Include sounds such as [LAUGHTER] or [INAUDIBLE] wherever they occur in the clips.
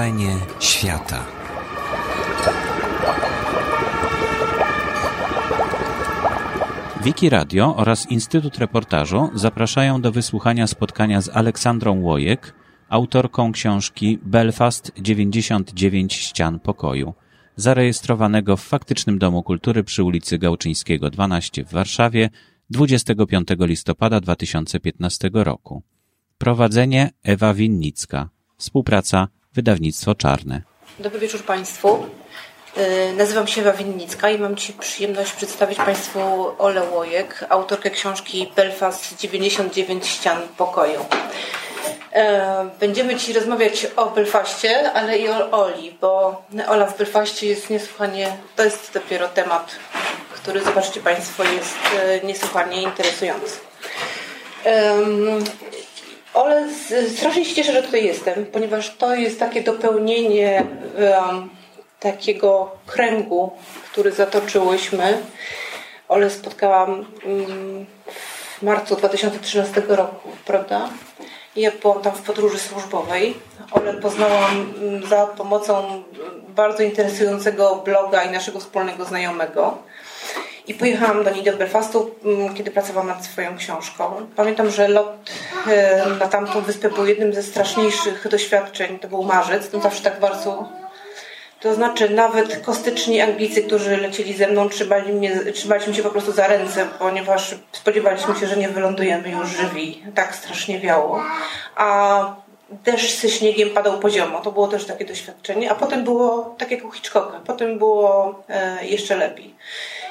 Wrażenie świata. Wiki Radio oraz Instytut Reportażu zapraszają do wysłuchania spotkania z Aleksandrą Łojek, autorką książki Belfast 99 ścian pokoju, zarejestrowanego w faktycznym Domu Kultury przy ulicy Gałczyńskiego 12 w Warszawie 25 listopada 2015 roku. Prowadzenie Ewa Winnicka. Współpraca Wydawnictwo Czarne. Dobry wieczór Państwu. Y, nazywam się Ewa Winnicka i mam Ci przyjemność przedstawić Państwu Ole Łojek, autorkę książki Belfast 99 ścian pokoju. Y, będziemy Ci rozmawiać o Belfaście, ale i o Oli, bo Ola w Belfaście jest niesłychanie, to jest dopiero temat, który zobaczycie Państwo jest y, niesłychanie interesujący. Ole, strasznie się cieszę, że tutaj jestem, ponieważ to jest takie dopełnienie um, takiego kręgu, który zatoczyłyśmy. Ole spotkałam um, w marcu 2013 roku, prawda? Ja byłam tam w podróży służbowej. Ole poznałam um, za pomocą bardzo interesującego bloga i naszego wspólnego znajomego. I pojechałam do niej do Belfastu, mm, kiedy pracowałam nad swoją książką. Pamiętam, że lot e, na tamtą wyspę był jednym ze straszniejszych doświadczeń. To był marzec, to zawsze tak bardzo to znaczy nawet kostyczni Anglicy, którzy lecieli ze mną, trzymali mnie, trzymaliśmy się po prostu za ręce, ponieważ spodziewaliśmy się, że nie wylądujemy już żywi. Tak strasznie wiało. A deszcz ze śniegiem padał poziomo. To było też takie doświadczenie. A potem było tak jak u Hitchcocka. Potem było e, jeszcze lepiej.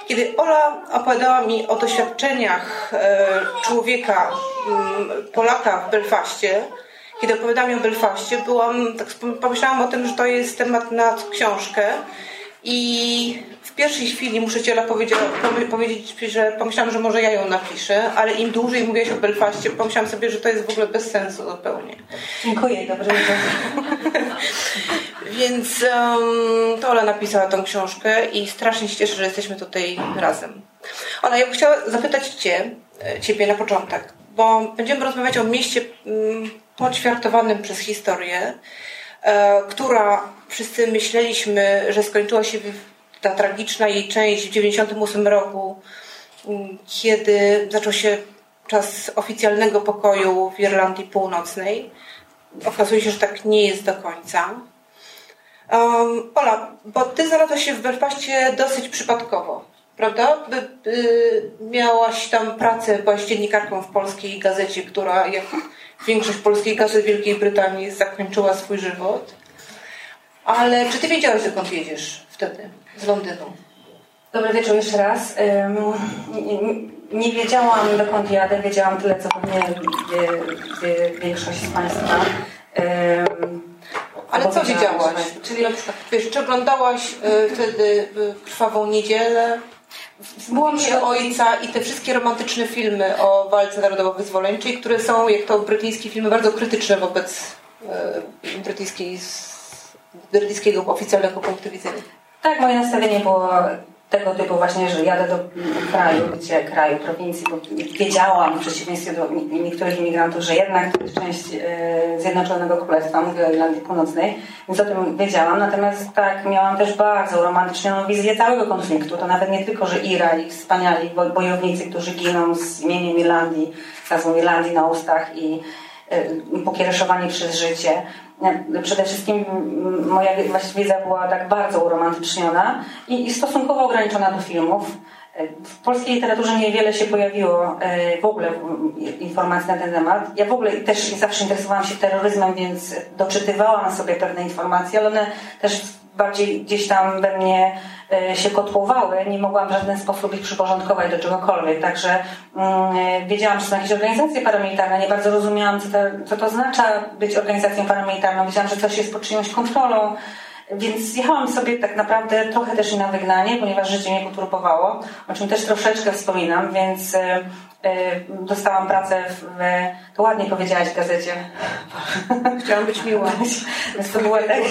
Kiedy Ola opowiadała mi o doświadczeniach e, człowieka, Polaka w Belfaście, kiedy opowiadałam mi o Belfaście, byłam, tak pomyślałam o tym, że to jest temat na książkę i pierwszej chwili muszę Ci powiedzieć, że pomyślałam, że może ja ją napiszę, ale im dłużej mówiłaś o Belfaście, pomyślałam sobie, że to jest w ogóle bez sensu zupełnie. Dziękuję, dobrze [LAUGHS] Więc um, to Ola napisała tą książkę i strasznie się cieszę, że jesteśmy tutaj razem. Ola, ja bym chciała zapytać Cię, e, Ciebie na początek, bo będziemy rozmawiać o mieście um, poćwiartowanym przez historię, e, która wszyscy myśleliśmy, że skończyła się ta tragiczna jej część w 1998 roku, mm, kiedy zaczął się czas oficjalnego pokoju w Irlandii Północnej. Okazuje się, że tak nie jest do końca. Um, Ola, bo ty znalazłaś się w Belfaście dosyć przypadkowo, prawda? By, by, miałaś tam pracę, byłaś dziennikarką w polskiej gazecie, która jak większość polskiej gazet Wielkiej Brytanii zakończyła swój żywot. Ale czy ty wiedziałaś, dokąd jedziesz wtedy z Londynu? Dobry wieczór jeszcze raz. Nie, wiedziałam, dokąd jadę. Wiedziałam tyle, co pewnie większość z Państwa. Ale co wiedziałaś? Czyli na przykład, wiesz, czy oglądałaś y, wtedy Krwawą Niedzielę? Byłam się ojca i te wszystkie romantyczne filmy o walce narodowo-wyzwoleńczej, które są, jak to brytyjskie filmy, bardzo krytyczne wobec brytyjskiej, brytyjskiego oficjalnego punktu widzenia. Tak, moje nastawienie było tego typu właśnie, że jadę do kraju, gdzie kraju, prowincji, bo wiedziałam w przeciwieństwie do niektórych imigrantów, że jednak to jest część e, Zjednoczonego Królestwa, mówię o Irlandii Północnej, więc o tym wiedziałam. Natomiast tak, miałam też bardzo romantyczną wizję całego konfliktu. To nawet nie tylko, że Ira i wspaniali bojownicy, którzy giną z imieniem Irlandii, z nazwą Irlandii na ustach i e, pokiereszowani przez życie, przede wszystkim moja wiedza była tak bardzo uromantyczniona i, i stosunkowo ograniczona do filmów. W polskiej literaturze niewiele się pojawiło e, w ogóle informacji na ten temat. Ja w ogóle też zawsze interesowałam się terroryzmem, więc doczytywałam sobie pewne informacje, ale one też bardziej gdzieś tam we mnie się kotłowały, nie mogłam w żaden sposób ich przyporządkować do czegokolwiek. Także mm, wiedziałam, że są jakieś organizacje paramilitarne, nie bardzo rozumiałam, co to, co to oznacza być organizacją paramilitarną. Wiedziałam, że coś jest pod czyjąś kontrolą. Więc jechałam sobie tak naprawdę trochę też i na wygnanie, ponieważ życie mnie poturbowało, o czym też troszeczkę wspominam, więc e, E, dostałam pracę w, to ładnie powiedziałaś w gazecie. Chciałam być miła. Więc [LAUGHS] to było tak,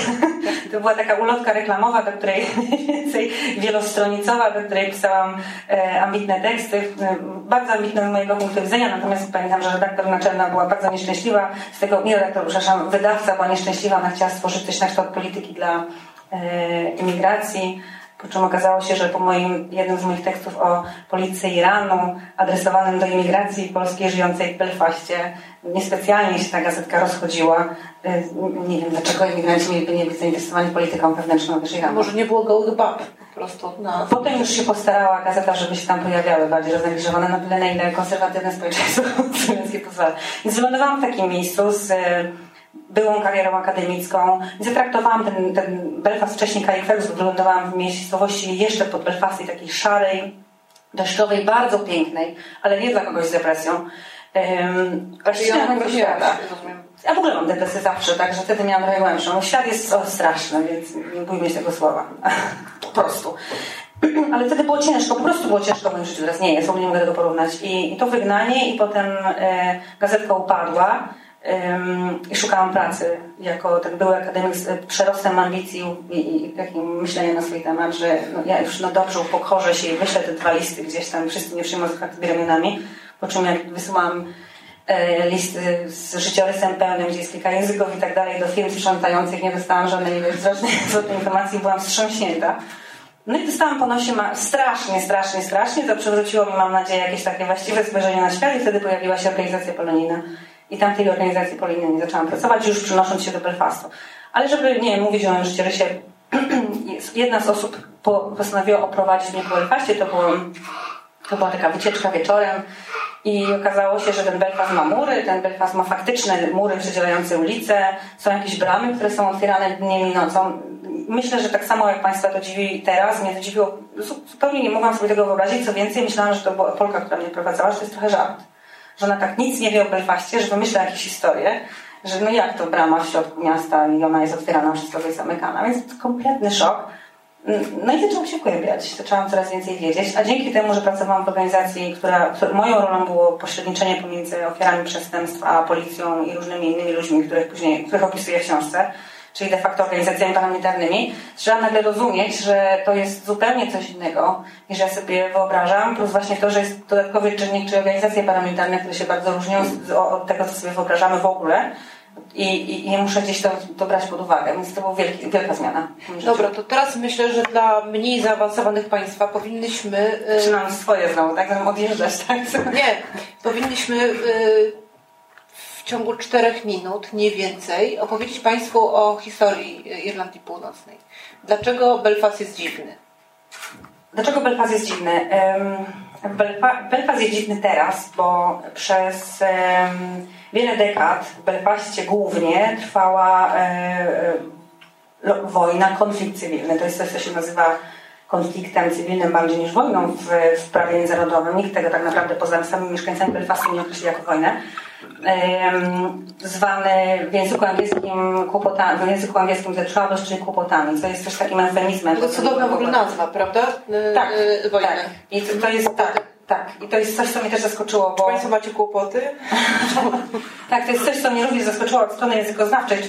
To była taka ulotka reklamowa, do której mniej więcej wielostronicowa, do której pisałam e, ambitne teksty, e, bardzo ambitne z mojego punktu widzenia, natomiast pamiętam, że redaktor naczelna była bardzo nieszczęśliwa, z tego, nie redaktor, przepraszam, wydawca była nieszczęśliwa, ona chciała stworzyć coś na kształt polityki dla e, imigracji, po czym okazało się, że po moim, jednym z moich tekstów o polityce Iranu, adresowanym do imigracji polskiej żyjącej w Belfaście, niespecjalnie się ta gazetka rozchodziła. Y, Nie wiem, dlaczego imigranci mieliby nie być zainteresowani polityką wewnętrzną też Iranu. Może nie było gołych bab po prostu na... Potem już się postarała gazeta, żeby się tam pojawiały bardziej rozegliżowane na tyle, na ile konserwatywne społeczeństwo [LAUGHS] słowiańskie pozwala. Więc wylądowałam w takim miejscu z byłą karierą akademicką. Zatraktowałam ten, ten Belfast wcześniej Carrickfergus, wylądowałam w miejscowości jeszcze pod Belfast, takiej szarej, deszczowej, bardzo pięknej, ale nie dla kogoś z depresją. Um, ona akurat świata, ja w ogóle mam depresję zawsze, także wtedy miałam trochę głębszą. Świat jest o, straszny, więc nie bójmy się tego słowa. [LAUGHS] po prostu. [CLEARS THROAT] Ale wtedy było ciężko, po prostu było ciężko w moim życiu, teraz nie jest, w ogóle nie mogę tego porównać. I, i to wygnanie i potem e, gazetka upadła i szukałam pracy jako ten były akademik z przerostem ambicji i, i takim myśleniem na swój temat, że no, ja już no dobrze upokorzę się i wyślę te dwa listy gdzieś tam, wszyscy nie przyjmą z ramionami, po czym jak wysyłam e, listy z życiorysem pełnym, gdzie jest kilka języków i tak dalej, do firm sprzątających, nie dostałam żadnej [LAUGHS] zwrotnej informacji, byłam wstrząśnięta. No i dostałam po nosie ma strasznie, strasznie, strasznie. To przywróciło mi, mam nadzieję, jakieś takie właściwe spojrzenie na świat i wtedy pojawiła się organizacja polonijna. I tam w tej organizacji polonijnej zaczęłam pracować, już przenosząc się do Belfastu. Ale żeby nie mówić o moim życiorysie, [CLEARS THROAT] jedna z osób po, postanowiła oprowadzić mnie po Belfastie. To, było, to była taka wycieczka wieczorem i okazało się, że ten Belfast ma mury, ten Belfast ma faktyczne mury przydzielające ulice, są jakieś bramy, które są otwierane dniem i nocą. Myślę, że tak samo jak Państwa to dziwi teraz, mnie to dziwiło, zupełnie nie mogłam sobie tego wyobrazić, co więcej myślałam, że to była Polka, która mnie prowadzała, że to jest trochę żart. Że ona tak nic nie wie o Belfaście, że wymyśla jakieś historie, że no jak to brama w środku miasta i ona jest otwierana, wszystko jest zamykana, więc kompletny szok. No i zaczęłam się pogłębiać, zaczęłam coraz więcej wiedzieć, a dzięki temu, że pracowałam w organizacji, która moją rolą było pośredniczenie pomiędzy ofiarami przestępstw a policją i różnymi innymi ludźmi, których później, których opisuję w książce, czyli de facto organizacjami paramilitarnymi, trzeba nagle rozumieć, że to jest zupełnie coś innego niż ja sobie wyobrażam, plus właśnie to, że jest dodatkowy czynnik, czyli organizacje paramilitarne, które się bardzo różnią od tego, co sobie wyobrażamy w ogóle, i, i, muszę gdzieś to, to brać pod uwagę, więc to była wielki, wielka zmiana. Dobra, to teraz myślę, że dla mniej zaawansowanych Państwa powinnyśmy... Zaczynam swoje znowu, tak? Będę odjeżdżać, tak? Nie, powinniśmy w ciągu czterech minut, nie więcej, opowiedzieć Państwu o historii Irlandii Północnej. Dlaczego Belfast jest dziwny? Dlaczego Belfast jest dziwny? Belfast jest dziwny teraz, bo przez wiele dekad w Belfaście głównie trwała e, e, wojna, konflikt cywilny. To jest coś, co się nazywa konfliktem cywilnym bardziej niż wojną w, w prawie międzynarodowym. Nikt tego tak naprawdę poza samymi mieszkańcami Belfastu nie określi jako wojnę. Zwany w języku angielskim kłopotami, w języku angielskim the troubles, czyli kłopotami, co jest też takim eufemizmem. To cudowna w ogóle nazwa, prawda? Tak, wojny. tak. I to, to jest tak. Tak, i to jest coś, co mnie też zaskoczyło. Bo... Czy Państwo macie kłopoty? [LAUGHS] tak, to jest coś, co mnie również zaskoczyło od strony językoznawczej, czy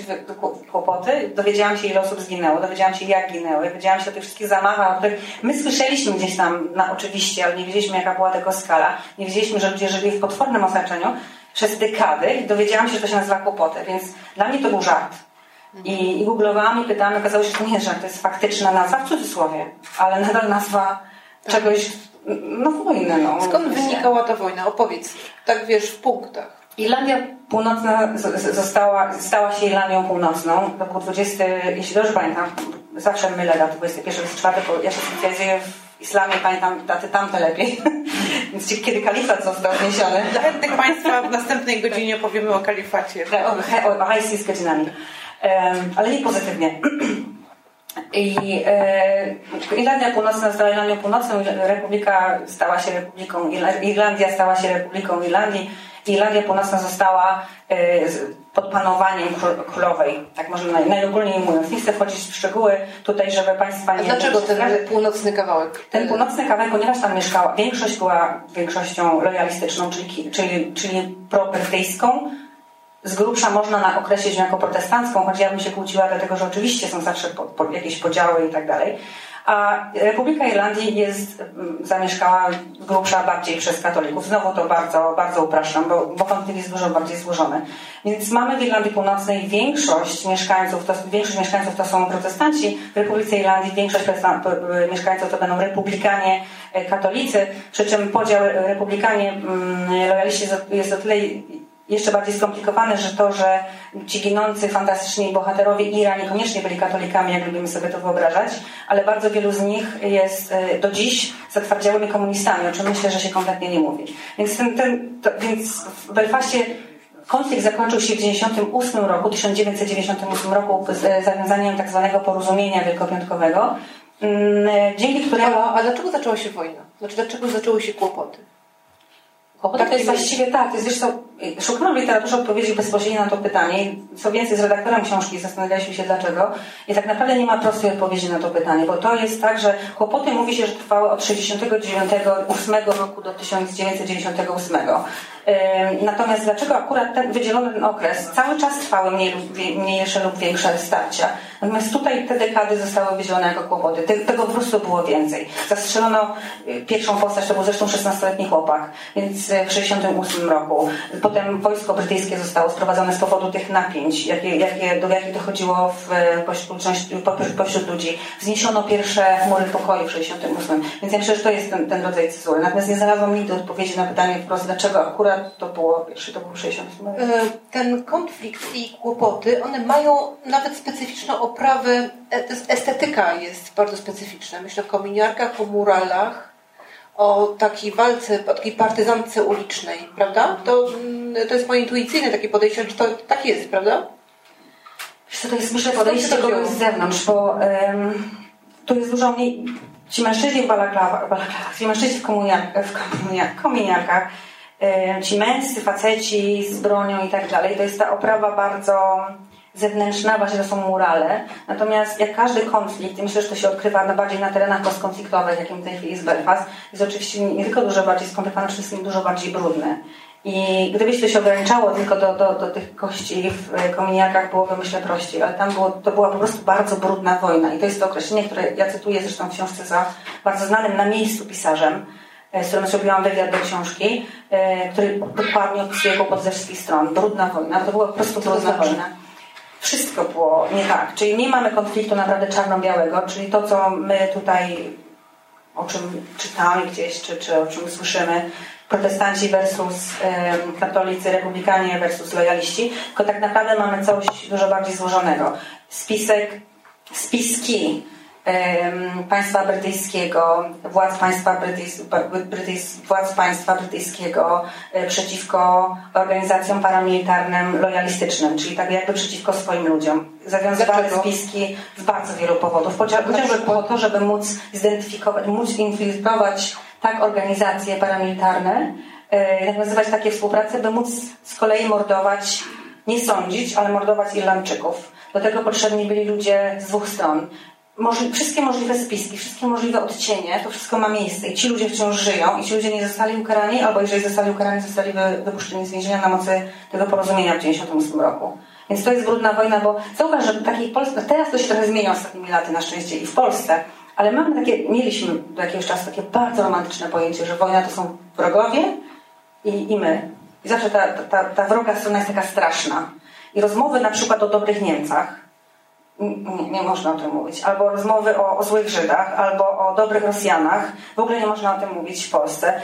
kłopoty. Dowiedziałam się, ile osób zginęło, dowiedziałam się, jak ginęły, dowiedziałam się o tych wszystkich zamachach, o których my słyszeliśmy gdzieś tam, na, oczywiście, ale nie wiedzieliśmy, jaka była tego skala. Nie wiedzieliśmy, że ludzie żyli w potwornym osaczeniu przez dekady i dowiedziałam się, że to się nazywa kłopoty, więc dla mnie to był żart. I, i googlowałam i pytałam, okazało się, że to nie jest żart, to jest faktyczna nazwa, w cudzysłowie, ale nadal nazwa czegoś no wojnę, no. Skąd wynikała ta wojna? Opowiedz, tak wiesz, w punktach. Irlandia Północna została, stała się Irlandią Północną. To był 20, jeśli dobrze pamiętam, zawsze mylę daty 21, 24, bo ja się specjalizuję w islamie, pamiętam daty tamte lepiej. [LAUGHS] Więc kiedy kalifat został zniesiony. [LAUGHS] Dla chętnych Państwa w następnej godzinie powiemy o kalifacie. O, o, o ISIS godzinami. Um, ale nie pozytywnie. [CLEARS THROAT] I e, Irlandia Północna stała Irlandią Północną, Republika stała się Republiką, Irlandia stała się Republiką Irlandii, Irlandia Północna została e, panowaniem królowej, tak można najogólniej mówiąc. Nie chcę wchodzić w szczegóły tutaj, żeby Państwa nie... A dlaczego ten północny kawałek? Ten północny kawałek, ponieważ tam mieszkała, większość była większością lojalistyczną, czyli, czyli, czyli probrytyjską, z grubsza można określić ją jako protestancką, choć ja bym się kłóciła, dlatego że oczywiście są zawsze po, po jakieś podziały i tak dalej. A Republika Irlandii jest mm, zamieszkała grubsza bardziej przez katolików. Znowu to bardzo, bardzo upraszczam, bo, bo jest dużo bardziej złożony. Więc mamy w Irlandii Północnej większość mieszkańców, to, większość mieszkańców to są protestanci, w Republice Irlandii większość mieszkańców to będą republikanie, e, katolicy, przy czym podział republikanie, mm, lojaliści jest o tyle jeszcze bardziej skomplikowane, że to, że ci ginący fantastyczni bohaterowie Ira niekoniecznie byli katolikami, jak lubimy sobie to wyobrażać, ale bardzo wielu z nich jest e, do dziś zatwardziałymi komunistami, o czym myślę, że się kompletnie nie mówi. Więc, ten, ten, to, więc w Belfaście konflikt zakończył się w 1998 roku, 1998 roku z e, zawiązaniem tak zwanego porozumienia wielkopiątkowego, mm, e, dzięki któremu... A, a dlaczego zaczęła się wojna? Znaczy, dlaczego zaczęły się kłopoty? Tak, to jest właściwie tak, to jest, wiesz co, szukałam w literaturze odpowiedzi bezpośrednio na to pytanie. Co więcej, z redaktorem książki zastanawialiśmy się dlaczego. I tak naprawdę nie ma prostej odpowiedzi na to pytanie, bo to jest tak, że kłopoty mówi się, że trwały od 1969 roku do 1998. Natomiast dlaczego akurat ten wydzielony ten okres cały czas trwały mniejsze lub większe starcia? Natomiast tutaj te dekady zostały wydzielone jako kłopoty. Tego po prostu było więcej. Zastrzelono y, pierwszą postać, to był zresztą 16-letni chłopak, więc y, w 68 roku. Potem wojsko brytyjskie zostało sprowadzone z powodu tych napięć, jakie, jakie, do jakich dochodziło w, pośród, pośród ludzi. Zniesiono pierwsze mury pokoju w 68. Więc ja myślę, że to jest ten, ten rodzaj cezury. Natomiast nie znalazłam nigdy odpowiedzi na pytanie wprost, dlaczego akurat to było to był 68. E, ten konflikt i kłopoty, one mają nawet specyficzną oprawę, e, estetyka jest bardzo specyficzna. Myślę o kominiarkach, o muralach, o takiej walce, o takiej partyzance ulicznej, prawda? To, mm, to jest moje intuicyjne takie podejście, że to tak jest, prawda? Wiesz to jest myślę podejście kogoś z zewnątrz, bo um, tu jest dużo mniej... Ci mężczyźni w balaklawach, ci mężczyźni w, komuniarkach, w kominiarkach, ci męscy faceci z bronią i tak dalej, to jest ta oprawa bardzo zewnętrzna, właśnie to są murale. Natomiast jak każdy konflikt, i myślę, że to się odkrywa na bardziej na terenach postkonfliktowych, jakim w tej chwili jest Belfast, jest oczywiście nie tylko dużo bardziej skomplikowany, przede wszystkim dużo bardziej brudny. I gdybyś to się ograniczało tylko do, do, do tych kości w e, kominiarkach, byłoby myślę prościej, ale tam było, to była po prostu bardzo brudna wojna. I to jest to określenie, które ja cytuję zresztą w książce za bardzo znanym na miejscu pisarzem, e, z którym zrobiłam wywiad do książki, e, który dokładnie opisuje kłopot ze wszystkich stron. Brudna wojna, to była po prostu brudna wojna wszystko było nie tak. Czyli nie mamy konfliktu naprawdę czarno-białego, czyli to, co my tutaj, o czym czytamy gdzieś, czy, czy o czym słyszymy, protestanci versus y, katolicy, republikanie versus lojaliści, tylko tak naprawdę mamy coś dużo bardziej złożonego. Spisek, spiski państwa brytyjskiego, władz państwa, brytyjs, brytyjs, władz państwa brytyjskiego e, przeciwko organizacjom paramilitarnym lojalistycznym, czyli tak jakby przeciwko swoim ludziom. Zawiązywały spiski z bardzo wielu powodów, chociażby po to, żeby móc zidentyfikować, móc infiltrować tak organizacje paramilitarne, e, nawiązywać takie współprace, by móc z kolei mordować, nie sądzić, ale mordować Irlandczyków. Do tego potrzebni byli ludzie z dwóch stron wszystkie możliwe spiski, wszystkie możliwe odcienie, to wszystko ma miejsce i ci ludzie wciąż żyją i ci ludzie nie zostali ukarani, albo jeżeli zostali ukarani, zostali wypuszczeni z więzienia na mocy tego porozumienia w 1998 roku. Więc to jest brudna wojna, bo zauważ, że takiej Polsce, teraz to się trochę zmienia ostatnimi laty na szczęście i w Polsce, ale mamy takie, mieliśmy do jakiegoś czasu takie bardzo romantyczne pojęcie, że wojna to są wrogowie i, i my. I zawsze ta, ta, ta wroga strona jest taka straszna. I rozmowy na przykład o dobrych Niemcach, nie, nie, można o tym mówić. Albo rozmowy o, o, złych Żydach, albo o dobrych Rosjanach. W ogóle nie można o tym mówić w Polsce.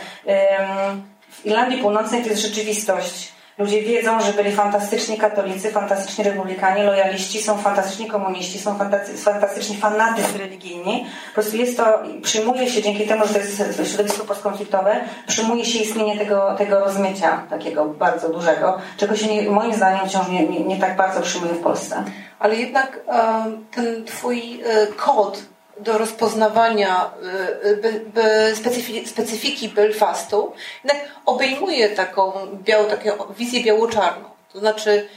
W Irlandii Północnej to jest rzeczywistość. Ludzie wiedzą, że byli fantastyczni katolicy, fantastyczni republikanie, lojaliści, są fantastyczni komuniści, są fantastyczni fanatycy religijni. Po prostu jest to, przyjmuje się dzięki temu, że to jest środowisko postkonfliktowe, przyjmuje się istnienie tego, tego rozmycia takiego bardzo dużego, czego się nie, moim zdaniem wciąż nie, nie, nie tak bardzo przyjmuje w Polsce ale jednak ten twój e, kod do rozpoznawania e, e, specyfiki Belfastu jednak obejmuje taką białą, taką wizję biało-czarną. To znaczy,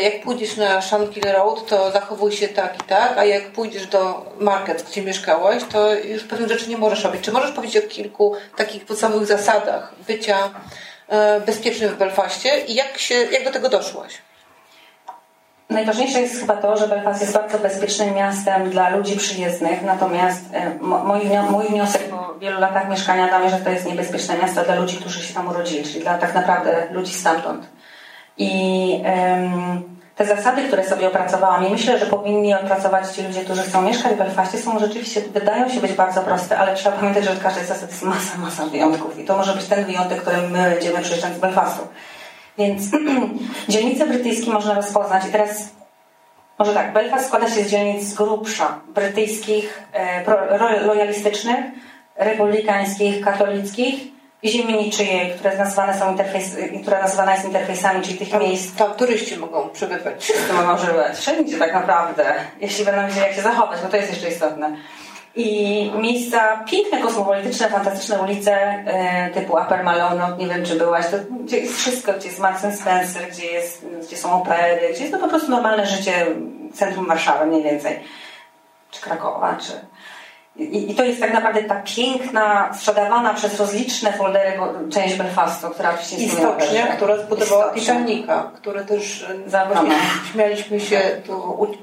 jak pójdziesz na Shankill Road, to zachowuj się tak i tak, a jak pójdziesz do market, gdzie mieszkałeś, to już pewnych rzeczy nie możesz robić. Czy możesz powiedzieć o kilku takich podstawowych zasadach bycia bezpiecznym w Belfaście i jak, się, jak do tego doszłaś? Najważniejsze jest chyba to, że Belfast jest bardzo bezpiecznym miastem dla ludzi przyjezdnych, natomiast e, mój, mój wniosek po wielu latach mieszkania mnie, że to jest niebezpieczne miasto dla ludzi, którzy się tam urodzili, czyli dla tak naprawdę ludzi stamtąd. I um, te zasady, które sobie opracowałam i myślę, że powinni opracować ci ludzie, którzy chcą mieszkać w Belfaście, są rzeczywiście, wydają się być bardzo proste, ale trzeba pamiętać, że od każdej zasady jest masa, masa wyjątków i to może być ten wyjątek, którym my będziemy przyjeżdżać z Belfastu. Więc [CLEARS THROAT] dzielnice brytyjskie można rozpoznać i teraz może tak, Belfast składa się z dzielnic z grubsza brytyjskich, e, lojalistycznych, republikańskich, katolickich i ziemi niczyjej, które nazwane są interfejs, która nazywana jest interfejsami, czyli tych miejsc. Tam turyści mogą przebywać. Wszyscy mogą przebywać. Wszędzie tak naprawdę, jeśli będą wiedzieli, jak się zachować, bo to jest jeszcze istotne. I miejsca piękne, kosmopolityczne, fantastyczne ulice e, typu Upper Malone, nie wiem czy byłaś, to, gdzie jest wszystko, gdzie jest Marks Spencer, gdzie, jest, gdzie są opery, gdzie jest to po prostu normalne życie centrum Warszawy mniej więcej. Czy Krakowa, czy i, I, to jest tak naprawdę ta piękna, sprzedawana przez rozliczne foldery część Belfastu, która oczywiście I stocznia, która zbudowała Titanica, które też właśnie śmialiśmy się tu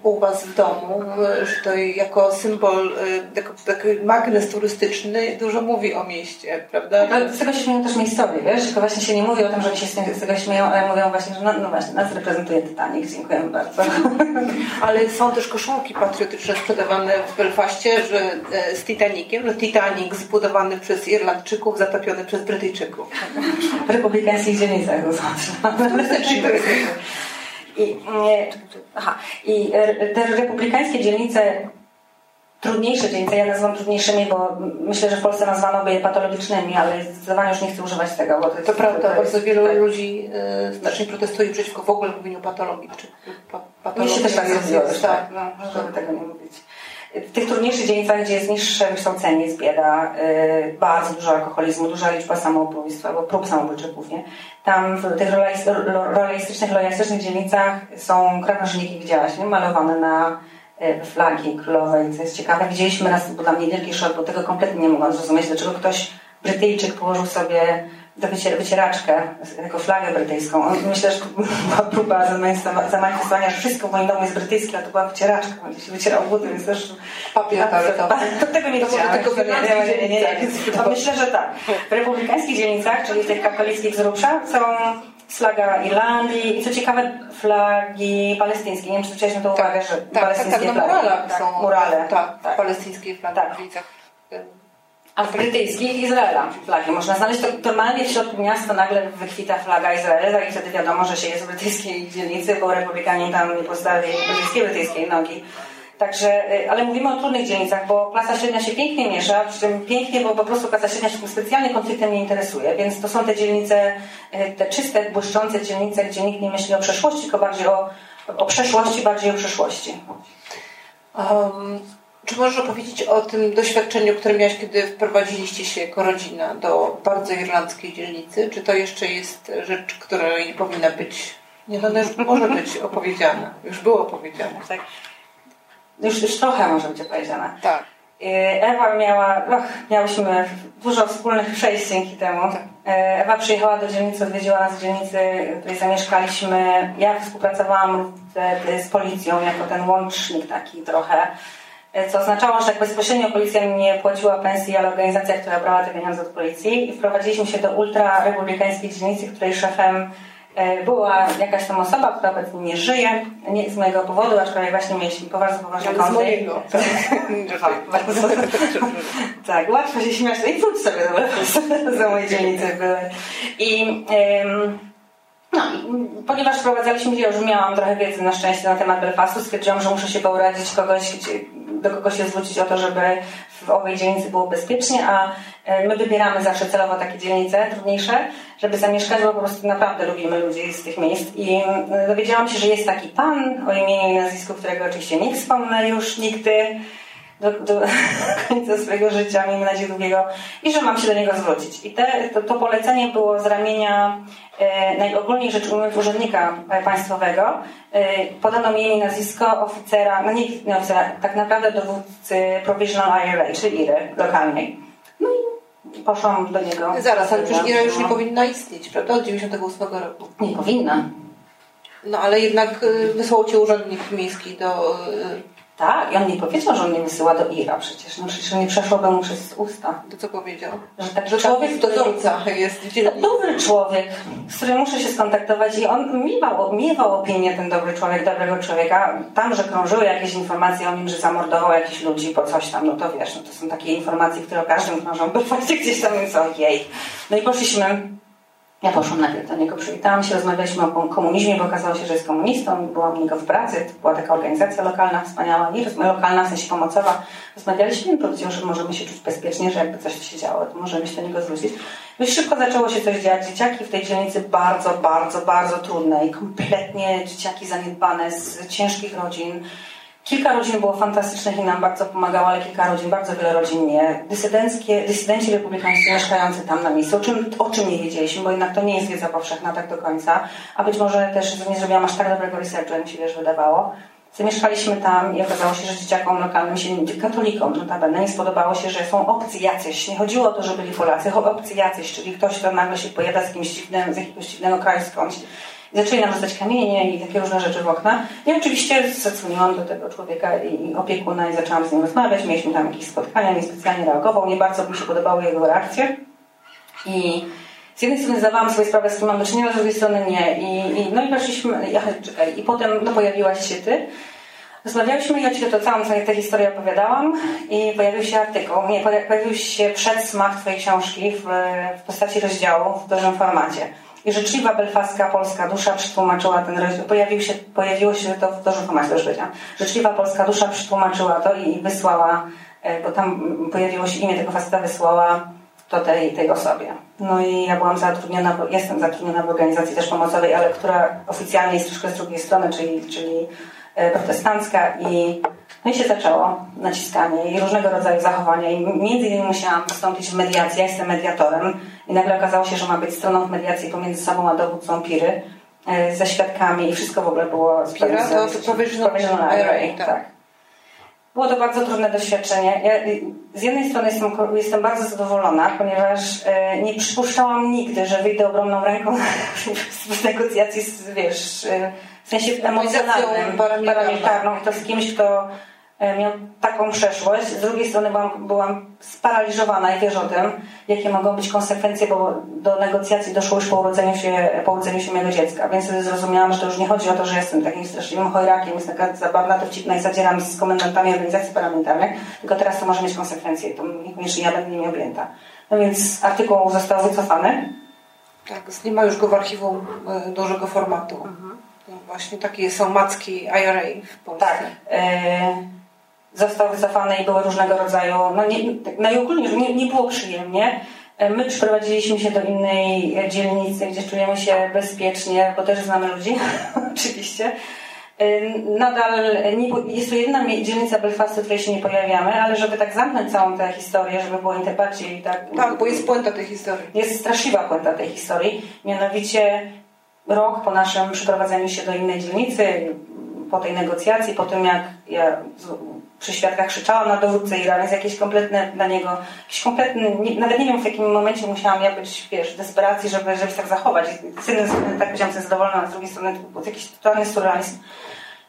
u, u, Was w domu, że to jako symbol, jako taki magnes turystyczny dużo mówi o mieście, prawda? No, z tego się śmieją też miejscowi, wiesz? Tylko właśnie się nie mówi o tym, że oni się z tego śmieją, ale mówią właśnie, że no, no właśnie, nas reprezentuje Titanic, dziękujemy bardzo. ale są też koszulki patriotyczne sprzedawane w Belfaście, że e, z Titanikiem, że Titanic zbudowany przez Irlandczyków, zatopiony przez Brytyjczyków. Republikańskich dzielnicach I, aha, I te republikańskie dzielnice trudniejsze dzielnice, ja nazywam trudniejszymi, bo myślę, że w Polsce nazwano by je patologicznymi, ale zdecydowanie już nie chcę używać tego. Bo to, to prawda, to bardzo wielu tak. ludzi y, znacznie protestuje przeciwko w ogóle mówieniu patologii. Czy, pa, patologii. Mi się też tak zrobiło, tak, tak, no, żeby tego nie mówić. W tych trudniejszych dzielnicach, gdzie jest niższe wykształcenie, jest bieda, yy, bardzo dużo alkoholizmu, duża liczba samobójstw albo prób samobójczych głównie, tam w tych realistycznych, lojalistycznych dzielnicach są krawężniki, widziałaś, nie? malowane na y, flagi królowej, co jest ciekawe. Widzieliśmy raz, bo dla mnie wielki szok, bo tego kompletnie nie mogłam zrozumieć, dlaczego ktoś, Brytyjczyk, położył sobie do wycieraczkę, jako flagę brytyjską. Myślę, że była próba zamanifestowania, że wszystko w moim domu jest brytyjskie, a to była wycieraczka. On się wycierał buty, więc też... Papier toaletowy. To tego nie widziałam. Tego nie, nie, nie, nie. Myślę, że tak. W republikańskich dzielnicach, czyli w tych katolickich z Rubsza, są flaga Irlandii i co ciekawe flagi palestyńskie. Nie wiem, czy zwróciłeś na to uwagę, że tak, palestyńskie tak, tak, na muralach tak, są murale. Tak, tak. palestyńskie flagi tak. w ulicach a w brytyjskich Izraela flagi można znaleźć. To normalnie w środku miasta nagle wykwita flaga Izraela i wtedy wiadomo, że się jest w brytyjskiej dzielnicy, bo republikanie tam nie postawili brytyjskiej, brytyjskiej nogi. Także, y, ale mówimy o trudnych dzielnicach, bo klasa średnia się pięknie miesza, przy czym pięknie, bo po prostu klasa średnia się specjalnie konfliktem nie interesuje, więc to są te dzielnice, y, te czyste, błyszczące dzielnice, gdzie nikt nie myśli o przeszłości, tylko bardziej o, o przeszłości, bardziej o przyszłości. Um, czy możesz opowiedzieć o tym doświadczeniu, które miałaś, kiedy wprowadziliście się jako rodzina do bardzo irlandzkiej dzielnicy? Czy to jeszcze jest rzecz, która nie powinna być, nie, no, już może być [LAUGHS] opowiedziana, już było opowiedziane. Tak. Już, już trochę może być opowiedziana. Tak. Y, Ewa miała, och, miałyśmy dużo wspólnych przejść dzięki temu. Tak. Y, Ewa przyjechała do dzielnicy, odwiedziła nas w dzielnicy, w której zamieszkaliśmy. Ja współpracowałam z, z policją jako ten łącznik taki trochę co oznaczało, że tak bezpośrednio policja nie płaciła pensji, ale organizacja, która brała te pieniądze od policji. I wprowadziliśmy się do ultra-republikańskiej dzielnicy, której szefem e, była jakaś tam osoba, która obecnie nie żyje, nie z mojego powodu, aczkolwiek właśnie mieliśmy [LAUGHS] [LAUGHS] bardzo poważny [LAUGHS] konflikt. tak, łatwo się śmiać, i wróć sobie do za mojej dzielnicy były. I no, ponieważ wprowadzaliśmy się, już miałam trochę wiedzy na szczęście na temat Belfastu, stwierdziłam, że muszę się poradzić kogoś, gdzie, do kogo się zwrócić o to, żeby w owej dzielnicy było bezpiecznie, a e, my wybieramy zawsze celowo takie dzielnice trudniejsze, żeby zamieszkać, bo po prostu naprawdę lubimy ludzi z tych miejsc. I e, dowiedziałam się, że jest taki pan o imieniu i nazwisku, którego oczywiście nie wspomnę już nigdy, do, do [LAUGHS] końca swojego życia, miejmy nadzieję długiego, i że mam się do niego zwrócić. I te, to, to polecenie było z ramienia e, najogólniej rzecz ujmując urzędnika państwowego. E, podano mi imię nazwisko oficera, no nie, nie oficera, tak naprawdę dowódcy Provisional IRA, czyli IRY lokalnej. No i poszłam do niego. Zaraz, ale przecież IRA już nie powinna istnieć, prawda? Od 98 roku. Nie powinna. No ale jednak y, wysłał cię urzędnik miejski do y, tak, i on nie powiedział, że on mnie wysyła do Ira przecież. No przecież nie przeszłoby mu przez usta. To co powiedział? Że taki człowiek dozorca jest dzielnicy. Dobry człowiek, z którym muszę się skontaktować i on miewał, miewał opinię, ten dobry człowiek, dobrego człowieka. Tam, że krążyły jakieś informacje o nim, że zamordował jakichś ludzi po coś tam, no to wiesz, no to są takie informacje, które o każdym krążą, bo [LAUGHS] faktycznie gdzieś tam, więc ojej. No i poszliśmy ja poszłam najpierw do niego, przywitałam się, rozmawialiśmy o komunizmie, bo okazało się, że jest komunistą, byłam u niego w pracy, to była taka organizacja lokalna, wspaniała, nie lokalna, w sensie pomocowa. Rozmawialiśmy i powiedział, że możemy się czuć bezpiecznie, że jakby coś się działo, to możemy się do niego zwrócić. Już szybko zaczęło się coś dziać. Dzieciaki w tej dzielnicy bardzo, bardzo, bardzo trudne i kompletnie dzieciaki zaniedbane z ciężkich rodzin, Kilka rodzin było fantastycznych i nam bardzo pomagało, ale kilka rodzin, bardzo wiele rodzin nie. Dysydenckie, dysydenci republikańscy mieszkający tam na miejscu, o czym, o czym nie wiedzieliśmy, bo jednak to nie jest wiedza powszechna tak do końca, a być może też nie zrobiłam aż tak dobrego researchu, jak mi się wiesz, wydawało. Zamieszkaliśmy tam i okazało się, że dzieciakom lokalnym się, katolikom notabene, nie spodobało się, że są obcy jacyś. Nie chodziło o to, że byli Polacy, obcy jacyś, czyli ktoś, kto nagle się pojada z kimś dziwnym, z jakiegoś dziwnego kraju skądś zaczęli nam rzucać kamienie i takie różne rzeczy w okna. I oczywiście zadzwoniłam do tego człowieka i opiekuna i zaczęłam z nim rozmawiać. Mieliśmy tam jakieś spotkania, nie specjalnie reagował. Nie bardzo mi się podobały jego reakcje. I z jednej strony zdawałam sobie sprawę, z kim mam do czynienia, z drugiej strony nie. I, i no i weszliśmy, ja, czekaj, i potem no, pojawiłaś się ty. Rozmawialiśmy ja Ci to całą tę historię opowiadałam i pojawił się artykuł, nie, pojawił się przedsmak Twojej książki w, w postaci rozdziału w dużym formacie. I życzliwa belfaska polska dusza przetłumaczyła ten rozdział. Pojawił się, pojawiło się to w dużym formacie, już powiedziałam. Życzliwa polska dusza przetłumaczyła to i wysłała, e, bo tam pojawiło się imię tego faceta, wysłała to tej, tej osobie. No i ja byłam zatrudniona, jestem zatrudniona w organizacji też pomocowej, ale która oficjalnie jest troszkę z drugiej strony, czyli, czyli e, protestancka i no i się zaczęło naciskanie i różnego rodzaju zachowania. I między innymi musiałam wystąpić w mediacji. Ja jestem mediatorem i nagle okazało się, że ma być stroną w mediacji pomiędzy sobą a dowódcą Piry e, ze świadkami i wszystko w ogóle było... Z Pira to, to provisional array, tak. tak. Było to bardzo trudne doświadczenie. Ja z jednej strony jestem, jestem bardzo zadowolona, ponieważ e, nie przypuszczałam nigdy, że wyjdę ogromną ręką [LAUGHS] w negocjacji z, wiesz, e, w sensie emocjonalnym, paramilitarną i to z kimś, kto E, miał taką przeszłość. Z drugiej strony byłam, byłam sparaliżowana i wiesz o tym, jakie mogą być konsekwencje, bo do negocjacji doszło już po urodzeniu się, po urodzeniu się mojego dziecka. Więc wtedy zrozumiałam, że to już nie chodzi o to, że jestem takim straszliwym chojrakiem, jest taka zabawna, dowcipna i zadzieram z komendantami organizacji parlamentarnych, tylko teraz to może mieć konsekwencje i to niekoniecznie ja będę nimi objęta. No więc artykuł został wycofany. Tak, nie ma już go w archiwum e, dużego formatu. Mhm. No właśnie takie są macki IRA w Polsce. Tak. E został wycofany i były różnego rodzaju, no nie, najogólniej, nie, nie było przyjemnie. E, my przeprowadziliśmy się do innej dzielnicy, gdzie czujemy się bezpiecznie, bo też znamy ludzi, [LAUGHS] oczywiście. E, nadal nie, jest to jedna dzielnica Belfastu, w której się nie pojawiamy, ale żeby tak zamknąć całą tę historię, żeby było bardziej tak... Tak, bo jest puenta tej historii. Jest straszliwa puenta tej historii. Mianowicie rok po naszym przeprowadzeniu się do innej dzielnicy, po tej negocjacji, po tym jak ja przy świadkach krzyczałam na dowódcę Iranu, jest jakieś kompletne dla niego, jakiś kompletny, nie, nawet nie wiem w jakim momencie musiałam ja być, wiesz, w desperacji, żeby, żeby się tak zachować. Z jednej strony tak że zadowolona, z drugiej strony to był jakiś totalny surrealizm.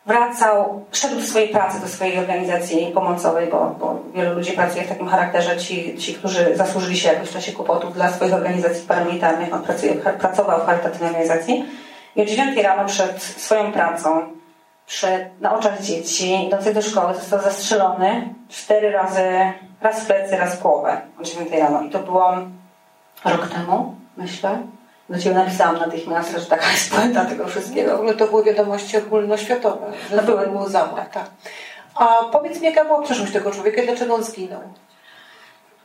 Wracał, szedł do swojej pracy, do swojej organizacji pomocowej, bo, bo wielu ludzi pracuje w takim charakterze, ci, ci, którzy zasłużyli się jakoś w czasie kłopotów dla swoich organizacji paramilitarnych. On pracuje, pracował w charytatywnej organizacji i o 9 rano przed swoją pracą przed, na oczach dzieci idących do szkoły został zastrzelony cztery razy, raz w plecy, raz w głowę o 9 rano. I to było rok temu, myślę. Do Ciebie napisałam natychmiast, że taka jest puenta tego wszystkiego. W ogóle to były wiadomości ogólnoświatowe, że no były, był zamach. Tak. A powiedz mi, jaka była przeszłość tego człowieka i dlaczego on zginął?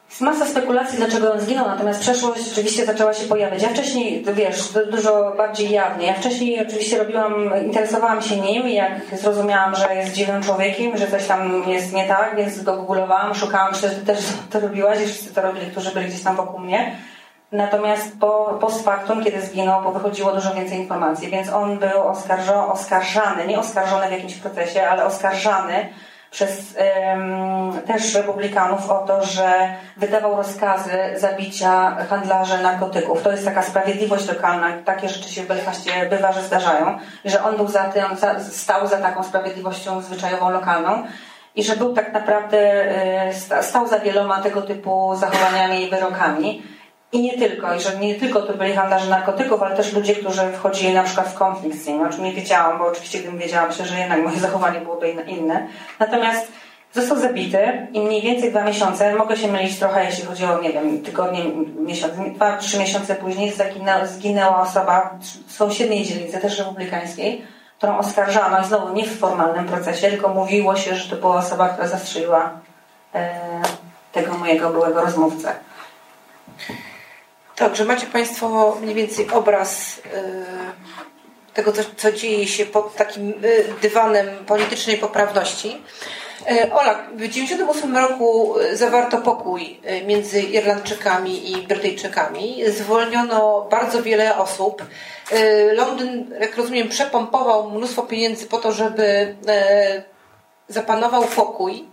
Jest masa spekulacji, dlaczego on zginął, natomiast przeszłość rzeczywiście zaczęła się pojawiać. Ja wcześniej, wiesz, dużo bardziej jawnie. Ja wcześniej oczywiście robiłam, interesowałam się nim i jak zrozumiałam, że jest dziwnym człowiekiem, że coś tam jest nie tak, więc go googlowałam, szukałam, myślę, że ty też to robiłaś i wszyscy to robili, którzy byli gdzieś tam wokół mnie. Natomiast po, post factum, kiedy zginął, bo wychodziło dużo więcej informacji, więc on był oskarżo, oskarżany, nie oskarżony w jakimś procesie, ale oskarżany przez też republikanów o to, że wydawał rozkazy zabicia handlarzy narkotyków. To jest taka sprawiedliwość lokalna. Takie rzeczy się w Belfaście bywa, że zdarzają. I że on był za tym, za, stał za taką sprawiedliwością zwyczajową lokalną i że był tak naprawdę, e, stał za wieloma tego typu zachowaniami i wyrokami. I nie tylko, i że nie tylko to byli handlarze narkotyków, ale też ludzie, którzy wchodzili na przykład w konflikt z nim, o czym nie wiedziałam, bo oczywiście gdybym wiedziała, myślę, że jednak moje [LAUGHS] zachowanie byłoby inne. Natomiast został zabity i mniej więcej dwa miesiące, mogę się mylić trochę, jeśli chodzi o, nie wiem, tygodnie, miesiąc, dwa, trzy miesiące później zginęła, zginęła osoba z sąsiedniej dzielnicy, też republikańskiej, którą oskarżano, i znowu nie w formalnym procesie, tylko mówiło się, że to była osoba, która zastrzeliła e, tego mojego byłego rozmówcę. Także macie Państwo mniej więcej obraz y, tego, co, dzieje się pod takim y, dywanem politycznej poprawności. Y, Ola, w 1998 roku zawarto pokój między Irlandczykami i Brytyjczykami. Zwolniono bardzo wiele osób. Londyn, jak rozumiem, przepompował mnóstwo pieniędzy po to, żeby zapanował pokój.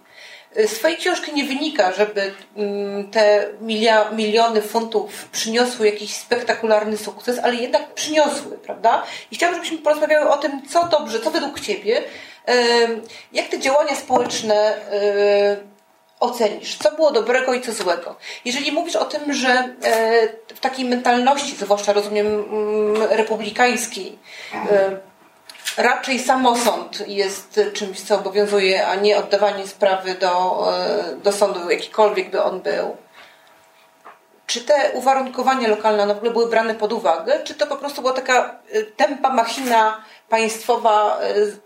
Z Twojej książki nie wynika, żeby mm, te miliony funtów przyniosły jakiś spektakularny sukces, ale jednak przyniosły, prawda? I chciałabym, żebyśmy porozmawiały o tym, co dobrze, co według Ciebie, jak te działania społeczne ocenisz, co było dobrego i co złego. Jeżeli mówisz o tym, że e, w takiej mentalności, zwłaszcza rozumiem mm, republikańskiej, raczej samosąd jest czymś, co obowiązuje, a nie oddawanie sprawy do, e, do sądu, jakikolwiek by on był. Czy te uwarunkowania lokalne w ogóle były brane pod uwagę, czy to po prostu była taka e, tempa machina państwowa,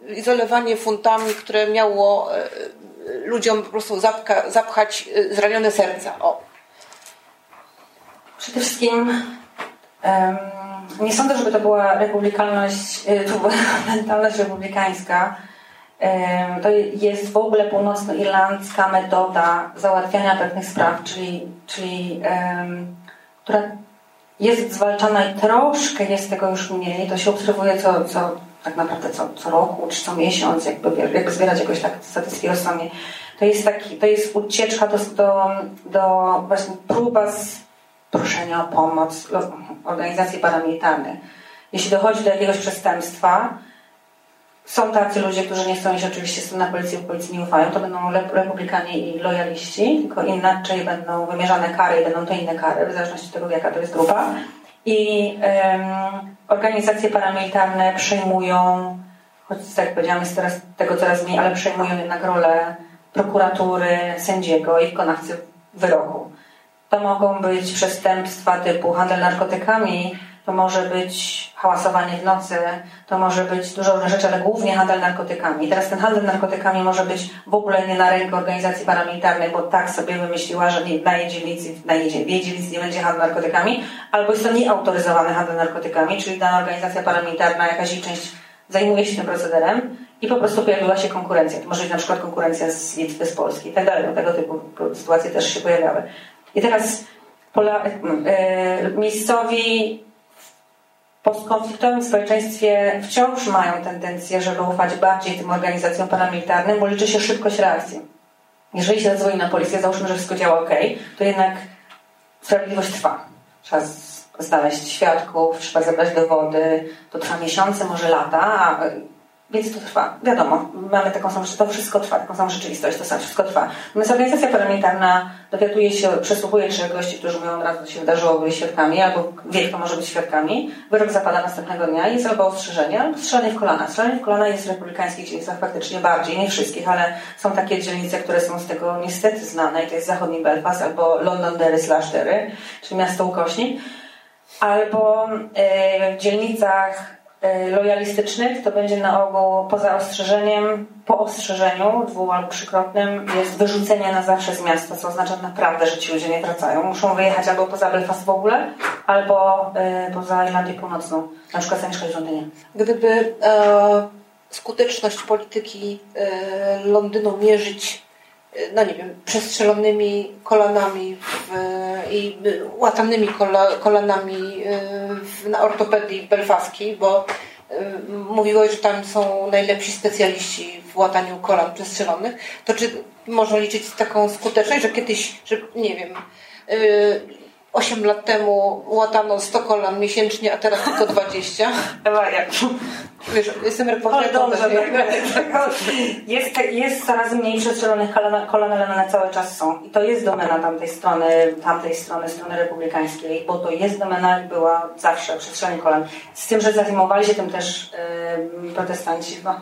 e, izolowanie funtami, które miało ludziom po prostu zapka, zapchać zranione serca? O. Przede wszystkim nie sądzę, żeby to była republikalność, y, [LAUGHS] to była mentalność republikańska. To jest w ogóle północnoirlandzka metoda załatwiania pewnych spraw, czyli, czyli która jest zwalczana i troszkę jest tego już mniej. To się obserwuje co, co tak naprawdę co, co roku czy co miesiąc, jakby, jakby zbierać jakoś tak statystyki rozsądnie. To jest taki, to jest ucieczka do, do, do właśnie próba z proszenia o pomoc organizacji paramilitarnych. Jeśli dochodzi do jakiegoś przestępstwa, są tacy ludzie, którzy nie chcą iść oczywiście na policję, bo policji nie ufają, to będą republikanie i lojaliści, tylko inaczej będą wymierzane kary i będą to inne kary, w zależności od tego, jaka to jest grupa. I um, organizacje paramilitarne przejmują, choć tak jak powiedziałam, jest teraz tego coraz mniej, ale przejmują jednak rolę prokuratury, sędziego i wykonawcy wyroku. To mogą być przestępstwa typu handel narkotykami, to może być hałasowanie w nocy, to może być dużo różnych rzeczy, ale głównie handel narkotykami. I teraz ten handel narkotykami może być w ogóle nie na rękę organizacji paramilitarnej, bo tak sobie wymyśliła, że na jej dzielnicy, na w jej dzielnicy nie będzie handlu narkotykami, albo jest to nieautoryzowany handel narkotykami, czyli dana organizacja paramilitarna, jakaś jej część zajmuje się tym procederem i po prostu pojawiła się konkurencja. To może być na przykład konkurencja z Litwy, z Polski i tak dalej. Tego typu sytuacje też się pojawiały. I teraz pola, e, miejscowi w postkonfliktowym społeczeństwie wciąż mają tendencję, żeby ufać bardziej tym organizacjom paramilitarnym, bo liczy się szybkość reakcji. Jeżeli się zadzwoni na policję, załóżmy, że wszystko działa ok, to jednak sprawiedliwość trwa. Trzeba znaleźć świadków, trzeba zebrać dowody, to trwa miesiące, może lata, a więc to trwa. Wiadomo, mamy taką samą, to wszystko trwa, taką samą rzeczywistość, to samo wszystko trwa. Natomiast organizacja parlamentarna dowiaduje się, przesłuchuje trzech gości, którzy mówią od razu, co się wydarzyło, byli świadkami, albo wie, kto może być świadkami. Wyrok zapada następnego dnia jest albo ostrzeżenie, albo strzelanie w kolana. Strzelanie w kolana jest w republikańskich dzielnicach faktycznie bardziej, nie wszystkich, ale są takie dzielnice, które są z tego niestety znane i to jest zachodni Belfast albo Londonderry slash Derry, czyli miasto ukośnik. Albo yy, w dzielnicach E, lojalistycznych to będzie na ogół poza ostrzeżeniem, po ostrzeżeniu dwu albo trzykrotnym jest wyrzucenie na zawsze z miasta, co oznacza naprawdę, że ci ludzie nie wracają. Muszą wyjechać albo poza Belfast w ogóle, albo y, poza Irlandię Północną, na przykład zamieszkać w Londynie. Gdyby e, skuteczność polityki e, Londynu mierzyć no nie wiem, przestrzelonymi kolanami w, i łatanymi kola, kolanami w, na ortopedii belfaskiej, bo mówiłeś, że tam są najlepsi specjaliści w łataniu kolan przestrzelonych, to czy można liczyć taką skuteczność, że kiedyś, że nie wiem, 8 lat temu łatano 100 kolan miesięcznie, a teraz tylko 20. Ewa, jak? Wiesz, jestem reporterem. Jest, jest coraz mniej przestrzelonych kolan, ale one cały czas są. I to jest domena tamtej strony, tamtej strony, strony republikańskiej, bo to jest domena i była zawsze przestrzelenie kolan. Z tym, że zajmowali się tym też yy, protestanci, no,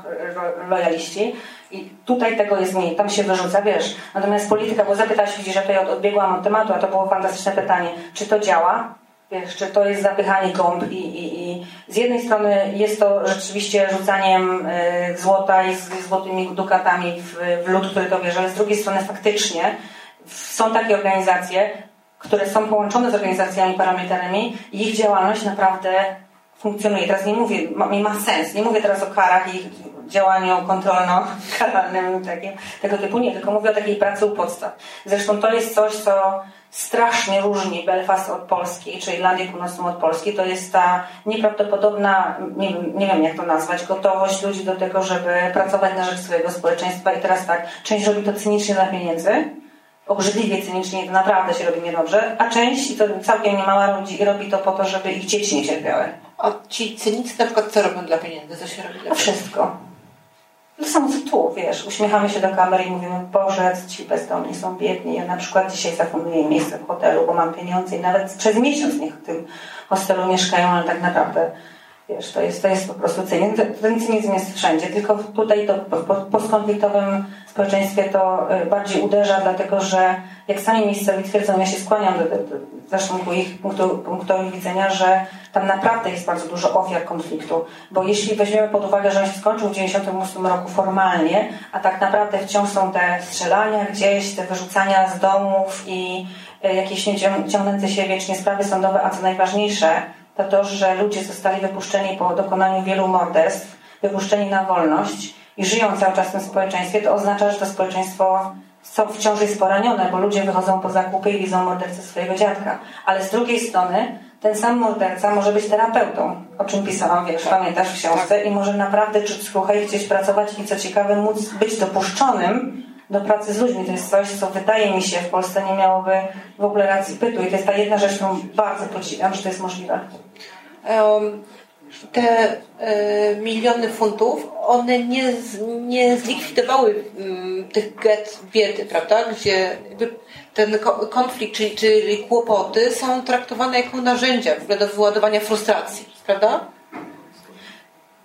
lojaliści. I tutaj tego jest mniej, tam się wyrzuca, wiesz. Natomiast polityka, bo zapytałaś, widzisz, że tutaj odbiegłam od tematu, a to było fantastyczne pytanie. Czy to działa? Wiesz, czy to jest zapychanie gąb i, i, i z jednej strony jest to rzeczywiście rzucaniem y, złota i z, złotymi dukatami w, w który to bierze, ale z drugiej strony faktycznie są takie organizacje, które są połączone z organizacjami paramilitarnymi i ich działalność naprawdę funkcjonuje. Teraz nie mówię, ma, ma sens, nie mówię teraz o karach i działaniu kontrolno-karalnym [LAUGHS] takim, tego typu, nie, tylko mówię o takiej pracy u podstaw. Zresztą to jest coś, co strasznie różni Belfast od Polski, czy Irlandię Północną od Polski. To jest ta nieprawdopodobna, nie, nie wiem jak to nazwać, gotowość ludzi do tego, żeby pracować na rzecz swojego społeczeństwa. I teraz tak, część robi to cynicznie dla pieniędzy, obrzydliwie cynicznie, to naprawdę się robi niedobrze, a część, i to całkiem niemała ludzi, robi to po to, żeby ich dzieci nie cierpiały. A ci cynicy na przykład co robią dla pieniędzy? Co się robi dla pieniędzy? Wszystko. To samo co tu, wiesz, uśmiechamy się do kamery i mówimy, Boże, ci bezdomni są biedni. Ja na przykład dzisiaj zafunduję miejsce w hotelu, bo mam pieniądze i nawet przez miesiąc niech w tym hostelu mieszkają, ale tak naprawdę Wiesz, to jest, to jest po prostu cynizm. Ten cynizm jest wszędzie, tylko tutaj to po postkonfliktowym społeczeństwie to y, bardziej uderza, dlatego że jak sami miejscowi twierdzą, ja się skłaniam do, do, zresztą ku ich punktu, widzenia, że tam naprawdę jest bardzo dużo ofiar konfliktu, bo jeśli weźmiemy pod uwagę, że on się skończył w 1998 roku formalnie, a tak naprawdę wciąż są te strzelania gdzieś, te wyrzucania z domów i y, jakieś ciągnące się wiecznie sprawy sądowe, a co najważniejsze, to to, że ludzie zostali wypuszczeni po dokonaniu wielu morderstw, wypuszczeni na wolność i żyją cały czas w tym społeczeństwie, to oznacza, że to społeczeństwo wciąż jest poranione, bo ludzie wychodzą po zakupy i widzą mordercę swojego dziadka. Ale z drugiej strony ten sam morderca może być terapeutą, o czym pisałam, wiesz, pamiętasz w książce, tak. i może naprawdę czuć skruchę i chcieć pracować i co ciekawe móc być dopuszczonym do pracy z ludźmi. To jest coś, co wydaje mi się w Polsce nie miałoby w ogóle racji pytu. I to jest ta jedna rzecz, którą bardzo podziwiam, że to jest możliwe. Um, te e, miliony funtów, one nie, nie zlikwidowały um, tych get biedy, prawda? Gdzie ten konflikt, czyli, czyli kłopoty są traktowane jako narzędzia w ogóle do wyładowania frustracji, prawda?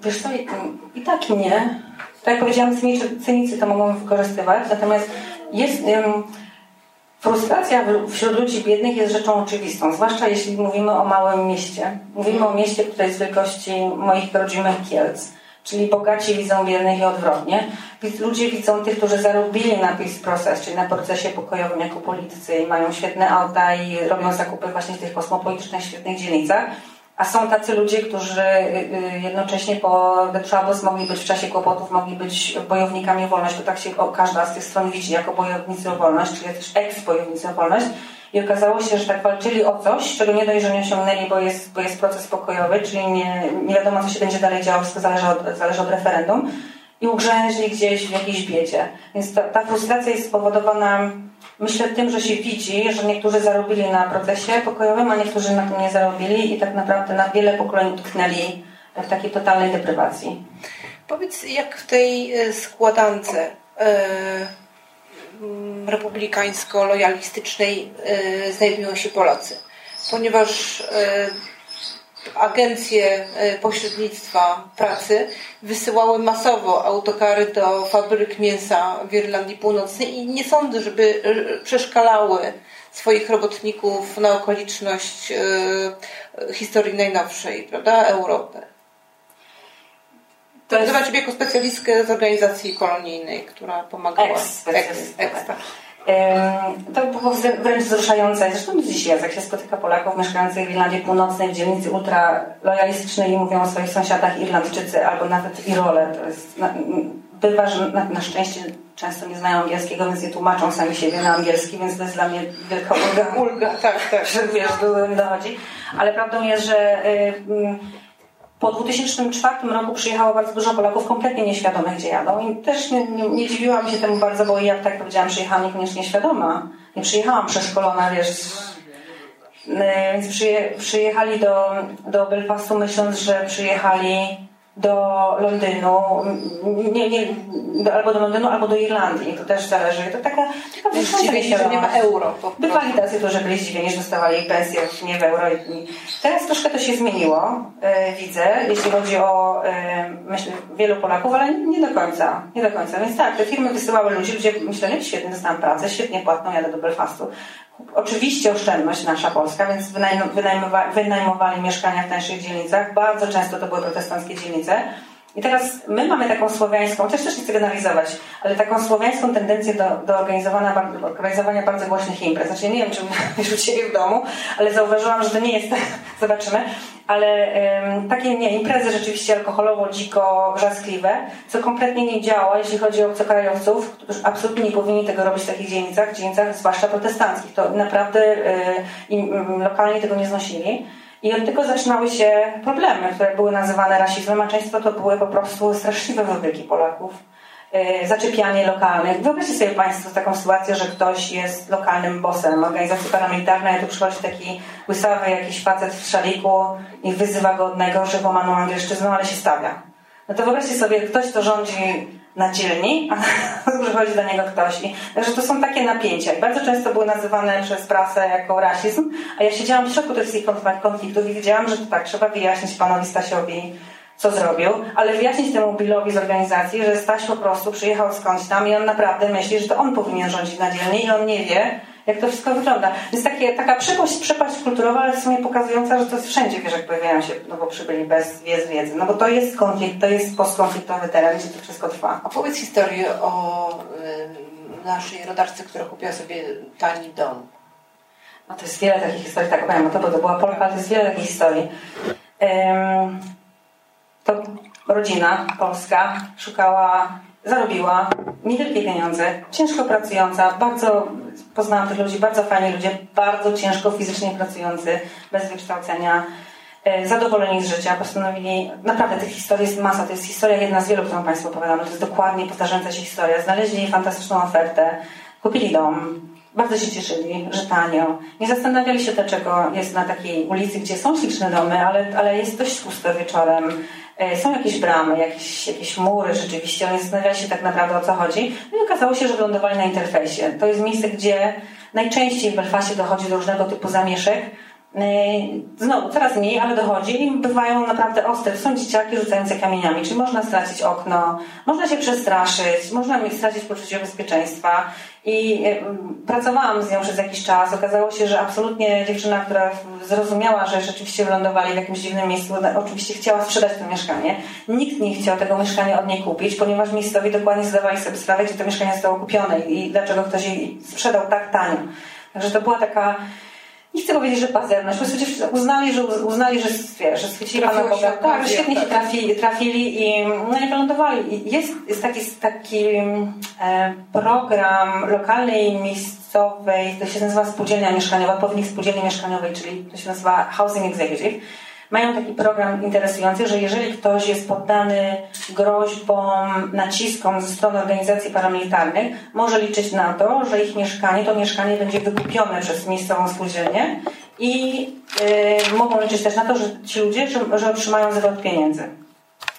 Wiesz co, i, i tak i nie tak jak powiedziałam, cynicy to mogą wykorzystywać, natomiast jest um, frustracja wśród ludzi biednych jest rzeczą oczywistą, zwłaszcza jeśli mówimy o małym mieście. Mówimy o mieście, które jest wielkości moich rodzimych Kielc. Czyli bogaci widzą biednych i odwrotnie. Ludzie widzą tych, którzy zarobili na peace process, czyli na procesie pokojowym jako politycy i mają świetne auta i robią zakupy właśnie w tych kosmopolitycznych, świetnych dzielnicach a są tacy ludzie, którzy y, y, jednocześnie po The mogli być w czasie kłopotów, mogli być bojownikami o wolność, bo tak się każda z tych stron widzi jako bojownicy o wolność, czyli też eks-bojownicy o wolność. I okazało się, że tak walczyli o coś, czego nie dość, że nie osiągnęli, bo jest, bo jest proces pokojowy, czyli nie, nie wiadomo, co się będzie dalej działo, wszystko zależy od, zależy od referendum. I ugrzęźli gdzieś w jakiejś biedzie. Więc ta, ta frustracja jest spowodowana Myślę tym, że się widzi, że niektórzy zarobili na procesie pokojowym, a niektórzy na tym nie zarobili i tak naprawdę na wiele pokoleń utknęli w takiej totalnej deprywacji. Powiedz, jak w tej e, składance e, republikańsko-lojalistycznej e, znajdują się Polacy? Ponieważ agencje e, pośrednictwa pracy wysyłały masowo autokary do fabryk mięsa w Irlandii Północnej i nie sądzę, żeby e, przeszkalały swoich robotników na okoliczność e, historii najnowszej, prawda, Europy. To jest... Ciebie jako specjalistkę z organizacji kolonijnej, która pomagała. Ex, ex, ex tak. To było wręcz wzruszające. Zresztą dziś jest, jak się spotyka Polaków mieszkających w Irlandii Północnej, w dzielnicy ultralojalistycznej i mówią o swoich sąsiadach Irlandczycy albo nawet Irole. To jest, bywa, że na, na, szczęście często nie znają angielskiego, więc nie tłumaczą sami siebie na angielski, więc to jest dla mnie wielka ulga. ulga tak, tak. Że wiesz, były dochodzi. Ale prawdą jest, że y, po 2004 roku przyjechało bardzo dużo Polaków kompletnie nieświadomych, gdzie jadą. I też nie, nie, nie dziwiłam się temu bardzo, bo ja, tak powiedziałam, przyjechałam niekoniecznie nieświadoma. Nie przyjechałam przeszkolona, wiesz. Więc przyje, przyjechali do, do Belfastu myśląc, że przyjechali do Londynu, nie, nie, do, albo do Londynu, albo do Irlandii. To też zależy. To taka, taka zdziwienie, że nie ma euro. Bywali tacy, którzy byli zdziwieni, że dostawali pensję nie w euro. Teraz troszkę to się zmieniło, e, widzę, jeśli chodzi o e, myślę, wielu Polaków, ale nie do końca. Nie do końca. Więc tak, te firmy wysyłały ludzi, ludzie myśleli, świetnie dostałam pracę, świetnie płatną, jadę do Belfastu. Oczywiście oszczędność nasza polska, więc wynajmowali, wynajmowali mieszkania w tańszych dzielnicach. Bardzo często to były protestanckie dzielnice. I teraz my mamy taką słowiańską, chociaż też nie chcę generalizować, ale taką słowiańską tendencję do, do organizowania, organizowania bardzo głośnych imprez. Znaczy nie wiem, czy [LAUGHS] już u w domu, ale zauważyłam, że to nie jest, [LAUGHS] zobaczymy, ale takie nie, imprezy rzeczywiście alkoholowo, dziko, wrzaskliwe, co kompletnie nie działa, jeśli chodzi o obcokrajowców, którzy absolutnie nie powinni tego robić w takich dzielnicach, dzielnicach zwłaszcza protestanckich. To naprawdę y, lokalnie tego nie znosili. I od tego zaczynały się problemy, które były nazywane rasizmem, a często to były po prostu straszliwe wywyki Polaków. Yy, zaczepianie lokalnych. Wyobraźcie sobie Państwo taką sytuację, że ktoś jest lokalnym bossem organizacji paramilitarnej, tu przychodzi taki łysawy jakiś facet w szaliku i wyzywa go od najgorszych łamaną angielszczyzną, ale się stawia. No to wyobraźcie sobie, ktoś, kto rządzi na dzielni, a [LAUGHS] przychodzi do niego ktoś. I, także to są takie napięcia. I bardzo często były nazywane przez prasę jako rasizm, a ja siedziałam w środku tych konfliktów i wiedziałam, że tak, trzeba wyjaśnić panowi Stasiowi, co zrobił, ale wyjaśnić temu Billowi z organizacji, że Staś po prostu przyjechał skądś tam i on naprawdę myśli, że to on powinien rządzić na dzielni i on nie wie, jak to wszystko wygląda. Więc takie, taka przepaść, przepaść kulturowa, ale w sumie pokazująca, że to jest wszędzie, wiesz, jak pojawiają się, no bo przybyli bez wiedzy, wiedzy. No bo to jest konflikt, to jest postkonfliktowy teren, gdzie to wszystko trwa. Opowiedz historię o y, naszej rodaczce, która kupiła sobie tani dom. No to jest wiele takich historii, tak powiem, to, bo to była Polka, ale to jest wiele takich historii. Um, to rodzina polska szukała, zarobiła niewielkie pieniądze, ciężko pracująca, bardzo poznałam tych ludzi, bardzo fajni ludzie, bardzo ciężko fizycznie pracujący, bez wykształcenia, e, zadowoleni z życia, postanowili, naprawdę tych historii jest masa, to jest historia jedna z wielu, którą Państwu opowiadamy, to jest dokładnie powtarzająca się historia. Znaleźli fantastyczną ofertę, kupili dom, bardzo się cieszyli, że tanio. Nie zastanawiali się, dlaczego jest na takiej ulicy, gdzie są śliczne domy, ale, ale jest dość pusto wieczorem. E, są jakieś bramy, jakieś, jakieś mury rzeczywiście, oni zastanawiali się tak naprawdę o co chodzi. No i okazało się, że wylądowali na interfejsie. To jest miejsce, gdzie najczęściej w Belfaście dochodzi do różnego typu zamieszek. E, znowu, coraz mniej, ale dochodzi bywają naprawdę ostre. Są dzieciaki rzucające kamieniami, czyli można stracić okno, można się przestraszyć, można stracić poczucie bezpieczeństwa. I e, pracowałam z nią przez jakiś czas. Okazało się, że absolutnie dziewczyna, która zrozumiała, że rzeczywiście wylądowali w jakimś dziwnym miejscu, oczywiście chciała sprzedać to mieszkanie. Nikt nie chciał tego mieszkania od niej kupić, ponieważ miejscowi dokładnie zdawali sobie sprawę, gdzie to mieszkanie zostało kupione i dlaczego ktoś jej sprzedał tak tanio. Także to była taka nie chcę powiedzieć, że pazerność, po prostu uznali, że, uznali, że, wiesz, że schwycili Pana Boga. Tak, że świetnie się trafili, trafili i no i wylądowali. Jest, jest taki, taki e, program lokalnej, miejscowej, to się nazywa spółdzielnia mieszkaniowa, pownik spółdzielni mieszkaniowej, czyli to się nazywa Housing Executive mają taki program interesujący, że jeżeli ktoś jest poddany groźbom, naciskom ze strony organizacji paramilitarnych, może liczyć na to, że ich mieszkanie, to mieszkanie będzie wykupione przez miejscową spółdzielnię i yy, mogą liczyć też na to, że ci ludzie, że, że otrzymają zwrot pieniędzy.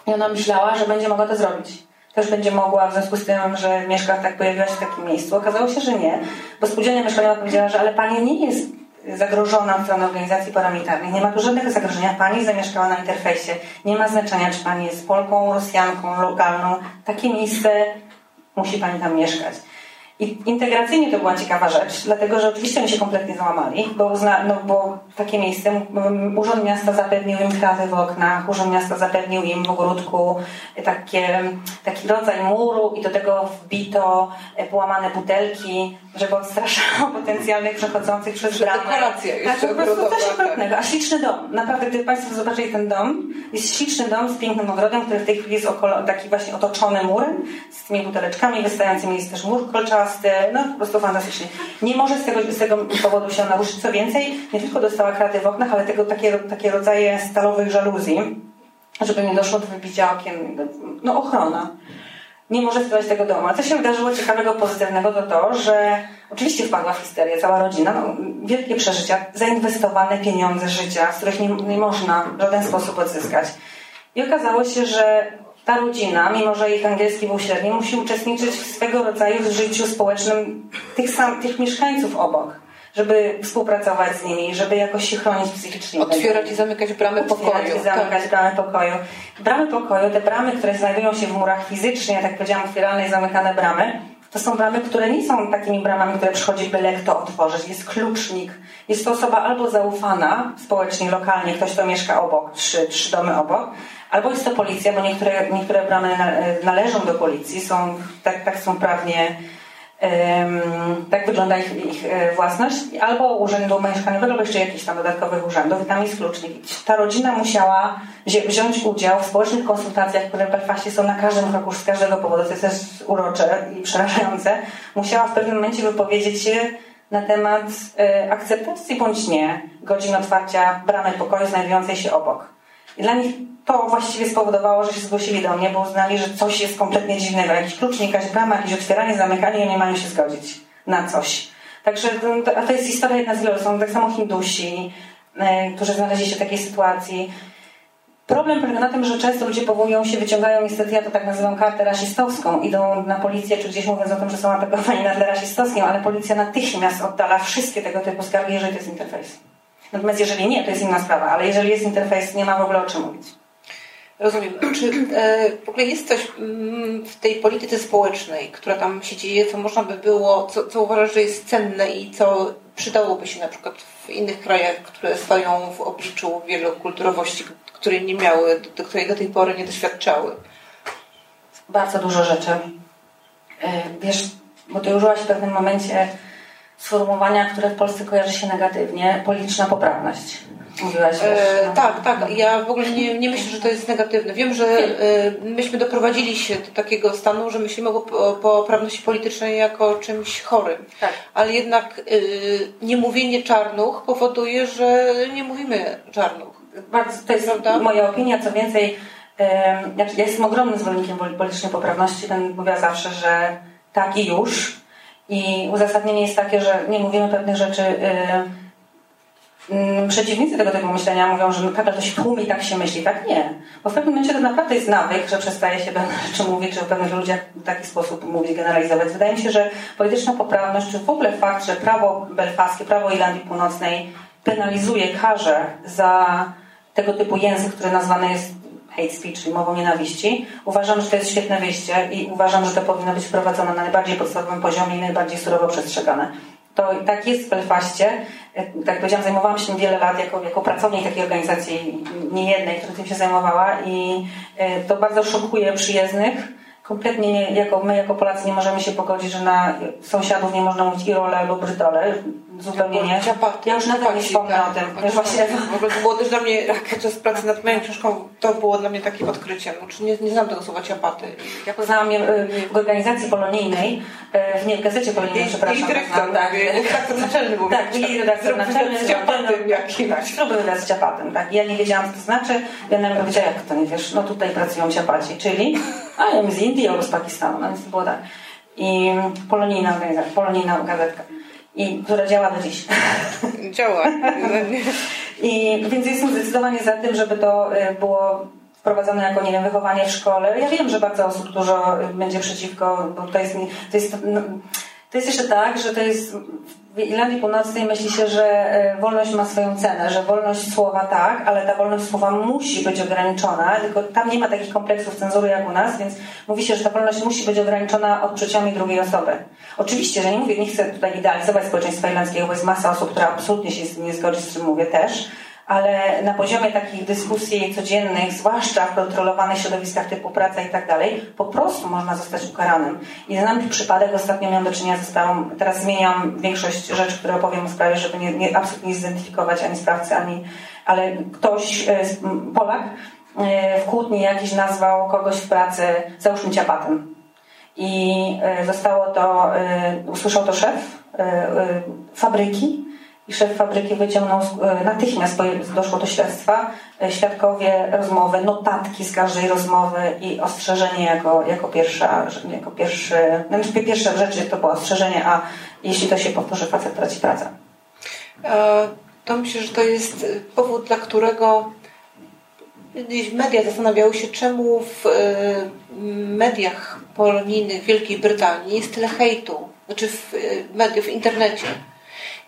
I ona myślała, że będzie mogła to zrobić też będzie mogła w związku z tym, że mieszka tak pojawiła się w takim miejscu. Okazało się, że nie, bo spółdzielnia mieszkaniowa powiedziała, że ale pani nie jest zagrożona stronę organizacji paramilitarnych. Nie ma tu żadnego zagrożenia. Pani zamieszkała na interfejsie. Nie ma znaczenia, czy pani jest Polką, Rosjanką, lokalną. Takie miejsce musi pani tam mieszkać. I integracyjnie to była ciekawa rzecz, dlatego że oczywiście oni się kompletnie załamali, bo, uzna, no, bo takie miejsce, Urząd Miasta zapewnił im kraty w oknach, Urząd Miasta zapewnił im w ogródku takie, taki rodzaj muru i do tego wbito e, połamane butelki, żeby odstraszało potencjalnych przechodzących przez bramę. Dekoracja tak, po prostu coś okropnego. A śliczny dom. Naprawdę, gdyby Państwo zobaczyli ten dom, jest śliczny dom z pięknym ogrodem, który w tej chwili jest okolo, taki właśnie otoczony murem, z tymi buteleczkami wystającymi, jest też mur kolczasty, no po prostu fantastycznie. Nie może z tego, z tego powodu się naruszyć. Co więcej, nie tylko dostała kraty w oknach, ale tego takie, takie rodzaje stalowych żaluzji, żeby nie doszło do wybicia okien, no ochrona. Nie może sprzedać tego domu. A co się wydarzyło ciekawego, pozytywnego, to to, że oczywiście wpadła w histerię cała rodzina, no, wielkie przeżycia, zainwestowane pieniądze życia, z których nie, nie można w żaden sposób odzyskać. I okazało się, że ta rodzina, mimo że ich angielski był średni, musi uczestniczyć w swego rodzaju życiu społecznym tych, sam, tych mieszkańców obok, żeby współpracować z nimi, żeby jakoś się chronić psychicznie. Otwierać i zamykać bramy pokoju. Otwierać i zamykać tak. bramy pokoju. Bramy pokoju, te bramy, które znajdują się w murach fizycznie, tak powiedziałam, otwierane i zamykane bramy, to są bramy, które nie są takimi bramami, które przychodzi byle kto otworzyć. Jest klucznik. Jest to osoba albo zaufana społecznie, lokalnie, ktoś, kto mieszka obok, trzy, trzy domy obok, albo jest to policja, bo niektóre, niektóre bramy należą do policji, są, tak, tak są prawnie, tak wygląda ich, ich e, własność, albo urzędu mieszkaniowego, albo jeszcze jakichś tam dodatkowych urzędów i tam jest klucznik. Ta rodzina musiała wziąć udział w społecznych konsultacjach, które w Belfaście są na każdym kroku, z każdego powodu, to jest też urocze i przerażające. Musiała w pewnym momencie wypowiedzieć się na temat y, akceptacji bądź nie godzin otwarcia bramy pokoju znajdującej się obok. I dla nich to właściwie spowodowało, że się zgłosili do mnie, bo uznali, że coś jest kompletnie dziwnego. Jakiś klucznik, jakaś brama, jakieś otwieranie, zamykanie i oni mają się zgodzić na coś. Także a to jest historia jedna z wielu. Są tak samo Hindusi, e, którzy znaleźli się w takiej sytuacji. Problem polega na tym, że często ludzie powołują się, wyciągają niestety, ja to tak nazywam kartę rasistowską, idą na policję, czy gdzieś mówiąc o tym, że są atakowani na tle rasistowskim, ale policja natychmiast oddala wszystkie tego typu skargi, jeżeli to jest interfejs. Natomiast jeżeli nie, to jest inna sprawa, ale jeżeli jest interfejs, nie ma w ogóle o czym mówić. Rozumiem. [CLEARS THROAT] Czy e, w ogóle jest coś mm, w tej polityce społecznej, która tam się dzieje, co można by było, co, co uważasz, że jest cenne i co przydałoby się na przykład w innych krajach, które stoją w obliczu wielokulturowości, której nie miały, do której do tej pory nie doświadczały? Bardzo dużo rzeczy. E, wiesz, bo ty użyłaś w pewnym momencie sformułowania, które w Polsce kojarzy się negatywnie, polityczna poprawność. Mówiłaś e, no. Tak, tak. Ja w ogóle nie, nie myślę, że to jest negatywne. Wiem, że e, myśmy doprowadzili się do takiego stanu, że myślimy o poprawności politycznej jako czymś chorym. Tak. Ale jednak e, niemówienie czarnuch powoduje, że nie mówimy czarnuch. Bardzo, to jest Prawda? moja opinia. Co więcej, e, ja jestem ogromnym zwolennikiem politycznej poprawności. Ten mówiła zawsze, że tak i już i uzasadnienie jest takie, że nie mówimy pewnych rzeczy. Yy, yy, przeciwnicy tego typu myślenia mówią, że ale to się tłumi, tak się myśli. Tak nie. Bo w pewnym momencie to naprawdę jest nawyk, że przestaje się pewne rzeczy mówić, czy o pewnych ludziach w taki sposób mówić, generalizować. Wydaje mi się, że polityczna poprawność, czy w ogóle fakt, że prawo belfaskie, prawo Irlandii Północnej penalizuje karze za tego typu język, który nazwany jest hate speech, czyli mową nienawiści. Uważam, że to jest świetne wyjście i uważam, że to powinno być wprowadzone na najbardziej podstawowym poziomie i najbardziej surowo przestrzegane. To tak jest w Belfaście. Tak powiedziałam, zajmowałam się wiele lat jako, jako pracownik takiej organizacji, nie jednej, która tym się zajmowała i e, to bardzo szokuje przyjezdnych. Kompletnie nie, jako my, jako Polacy, nie możemy się pogodzić, że na sąsiadów nie można mówić irole albo brytole zupełnie nie. Ja już nawet nie wspomnę tak, o tym. Ja właśnie... W ogóle to było też dla mnie, podczas pracy nad moją książką, to było dla mnie takie odkryciem. Znaczy nie, nie znam tego słowa ciapaty. Ja poznałam je y, w organizacji polonijnej, y, nie, w gazecie polonijnej, przepraszam. I dyrektor, tak. Redaktor naczelny był. Tak, i redaktor naczelny. Z ciapatem jakimś. Tak, śruby z ciapatem, tak. Ja nie wiedziałam, co to znaczy. Ja nawet powiedziała, jak to nie wiesz, no tutaj pracują ciapaci, czyli ja z Indii albo z Pakistanu, no więc to było tak. I polonijna organizacja, polonijna gazetka i która działa do dziś. [LAUGHS] Działa. I, więc jestem zdecydowanie za tym, żeby to y, było wprowadzone jako, nie wiem, wychowanie w szkole. Ja wiem, że bardzo osób dużo będzie przeciwko, bo to jest, to jest, no, to jest jeszcze tak, że to jest w Irlandii Północnej myśli się, że e, wolność ma swoją cenę, że wolność słowa tak, ale ta wolność słowa musi być ograniczona, tylko tam nie ma takich kompleksów cenzury jak u nas, więc mówi się, że ta wolność musi być ograniczona odczuciami drugiej osoby. Oczywiście, że nie mówię, nie chcę tutaj idealizować społeczeństwa irlandzkiego, bo jest masa osób, która absolutnie się nie zgodzi z czym mówię też, ale na poziomie takich dyskusji codziennych, zwłaszcza w kontrolowanych środowiskach typu praca i tak dalej, po prostu można zostać ukaranym. I znam przypadek, ostatnio miałam do czynienia ze sprawą, teraz zmieniam większość rzeczy, które opowiem o sprawie, żeby nie, nie, absolutnie nie zidentyfikować ani sprawcy, ani, ale ktoś, e, Polak, e, w kłótni jakiś nazwał kogoś w pracy, załóżmy ciapatem. I e, zostało to, usłyszał to szef fabryki, i szef fabryki wyciągnął, e, natychmiast doszło do śledztwa, e, świadkowie rozmowy, notatki z każdej rozmowy i ostrzeżenie jako, jako, pierwsza, jako pierwszy, no pierwsze rzeczy to było ostrzeżenie, a jeśli to się powtórzy, facet traci pracę. E, to myślę, że to jest powód, dla którego media zastanawiały się, czemu w mediach polonijnych Wielkiej Brytanii jest tyle hejtu, znaczy w mediów, w internecie.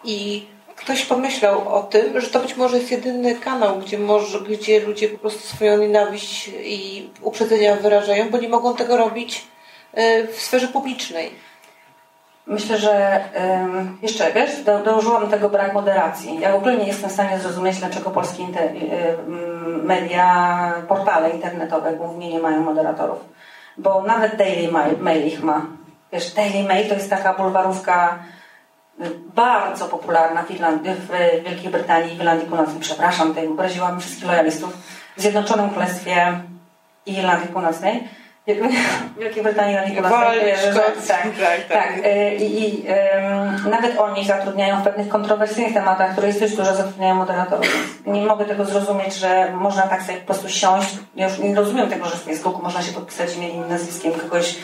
I ktoś pomyślał o tym, że to być może jest jedyny kanał, gdzie, może, gdzie ludzie po prostu swoją nienawiść i uprzedzenia wyrażają, bo nie mogą tego robić e, w sferze publicznej. Myślę, że jeszcze wiesz, do, dołożyłam tego brak moderacji. Ja w ogóle nie jestem w stanie zrozumieć, dlaczego polskie inter, media, portale internetowe głównie nie mają moderatorów. Bo nawet Daily Mail ich ma. Wiesz, Daily Mail to jest taka bulwarówka bardzo popularna w, Irlandii, w Wielkiej Brytanii i w Irlandii Północnej. Przepraszam, tutaj obraziłam wszystkich lojalistów. W Zjednoczonym Królestwie i Irlandii Północnej. Wielkiej Brytanii i Irlandii Północnej. Tak, tak, tak. tak. Y, I, i um, nawet oni zatrudniają w pewnych kontrowersyjnych tematach, które jest dość dużo, zatrudniają moderatorów. Nie mogę tego zrozumieć, że można tak sobie po prostu siąść. Ja już nie rozumiem tego, że w Facebooku można się podpisać imieniem nazwiskiem kogoś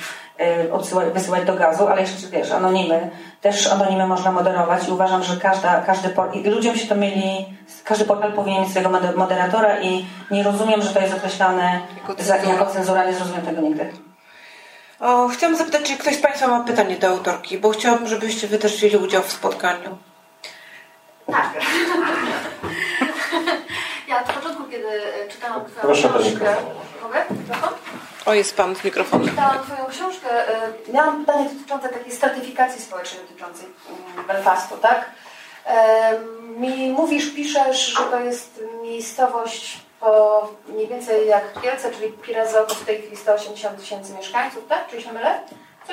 odsyłać, wysyłać do gazu, ale jeszcze wiesz, anonimy, też anonimy można moderować i uważam, że każda, każdy i ludziom się to mieli, każdy portal powinien mieć swojego moderatora i nie rozumiem, że to jest określane jako cenzura, za, jako cenzura nie zrozumiem tego nigdy. O, chciałam zapytać, czy ktoś z Państwa ma pytanie do autorki, bo chciałabym, żebyście Wy też wzięli udział w spotkaniu. Tak. [LAUGHS] ja od początku, kiedy czytałam Twoją książkę... Mogę? Mikrofon? O, jest Pan z mikrofonem. Czytałam Twoją książkę. Y, miałam pytanie dotyczące takiej stratyfikacji społecznej dotyczącej mm, Belfastu, tak? Mi mówisz, piszesz, że to jest miejscowość po mniej więcej jak Kielce, czyli Pirazełko w tej chwili 180 tysięcy mieszkańców, tak? Czy się mylę?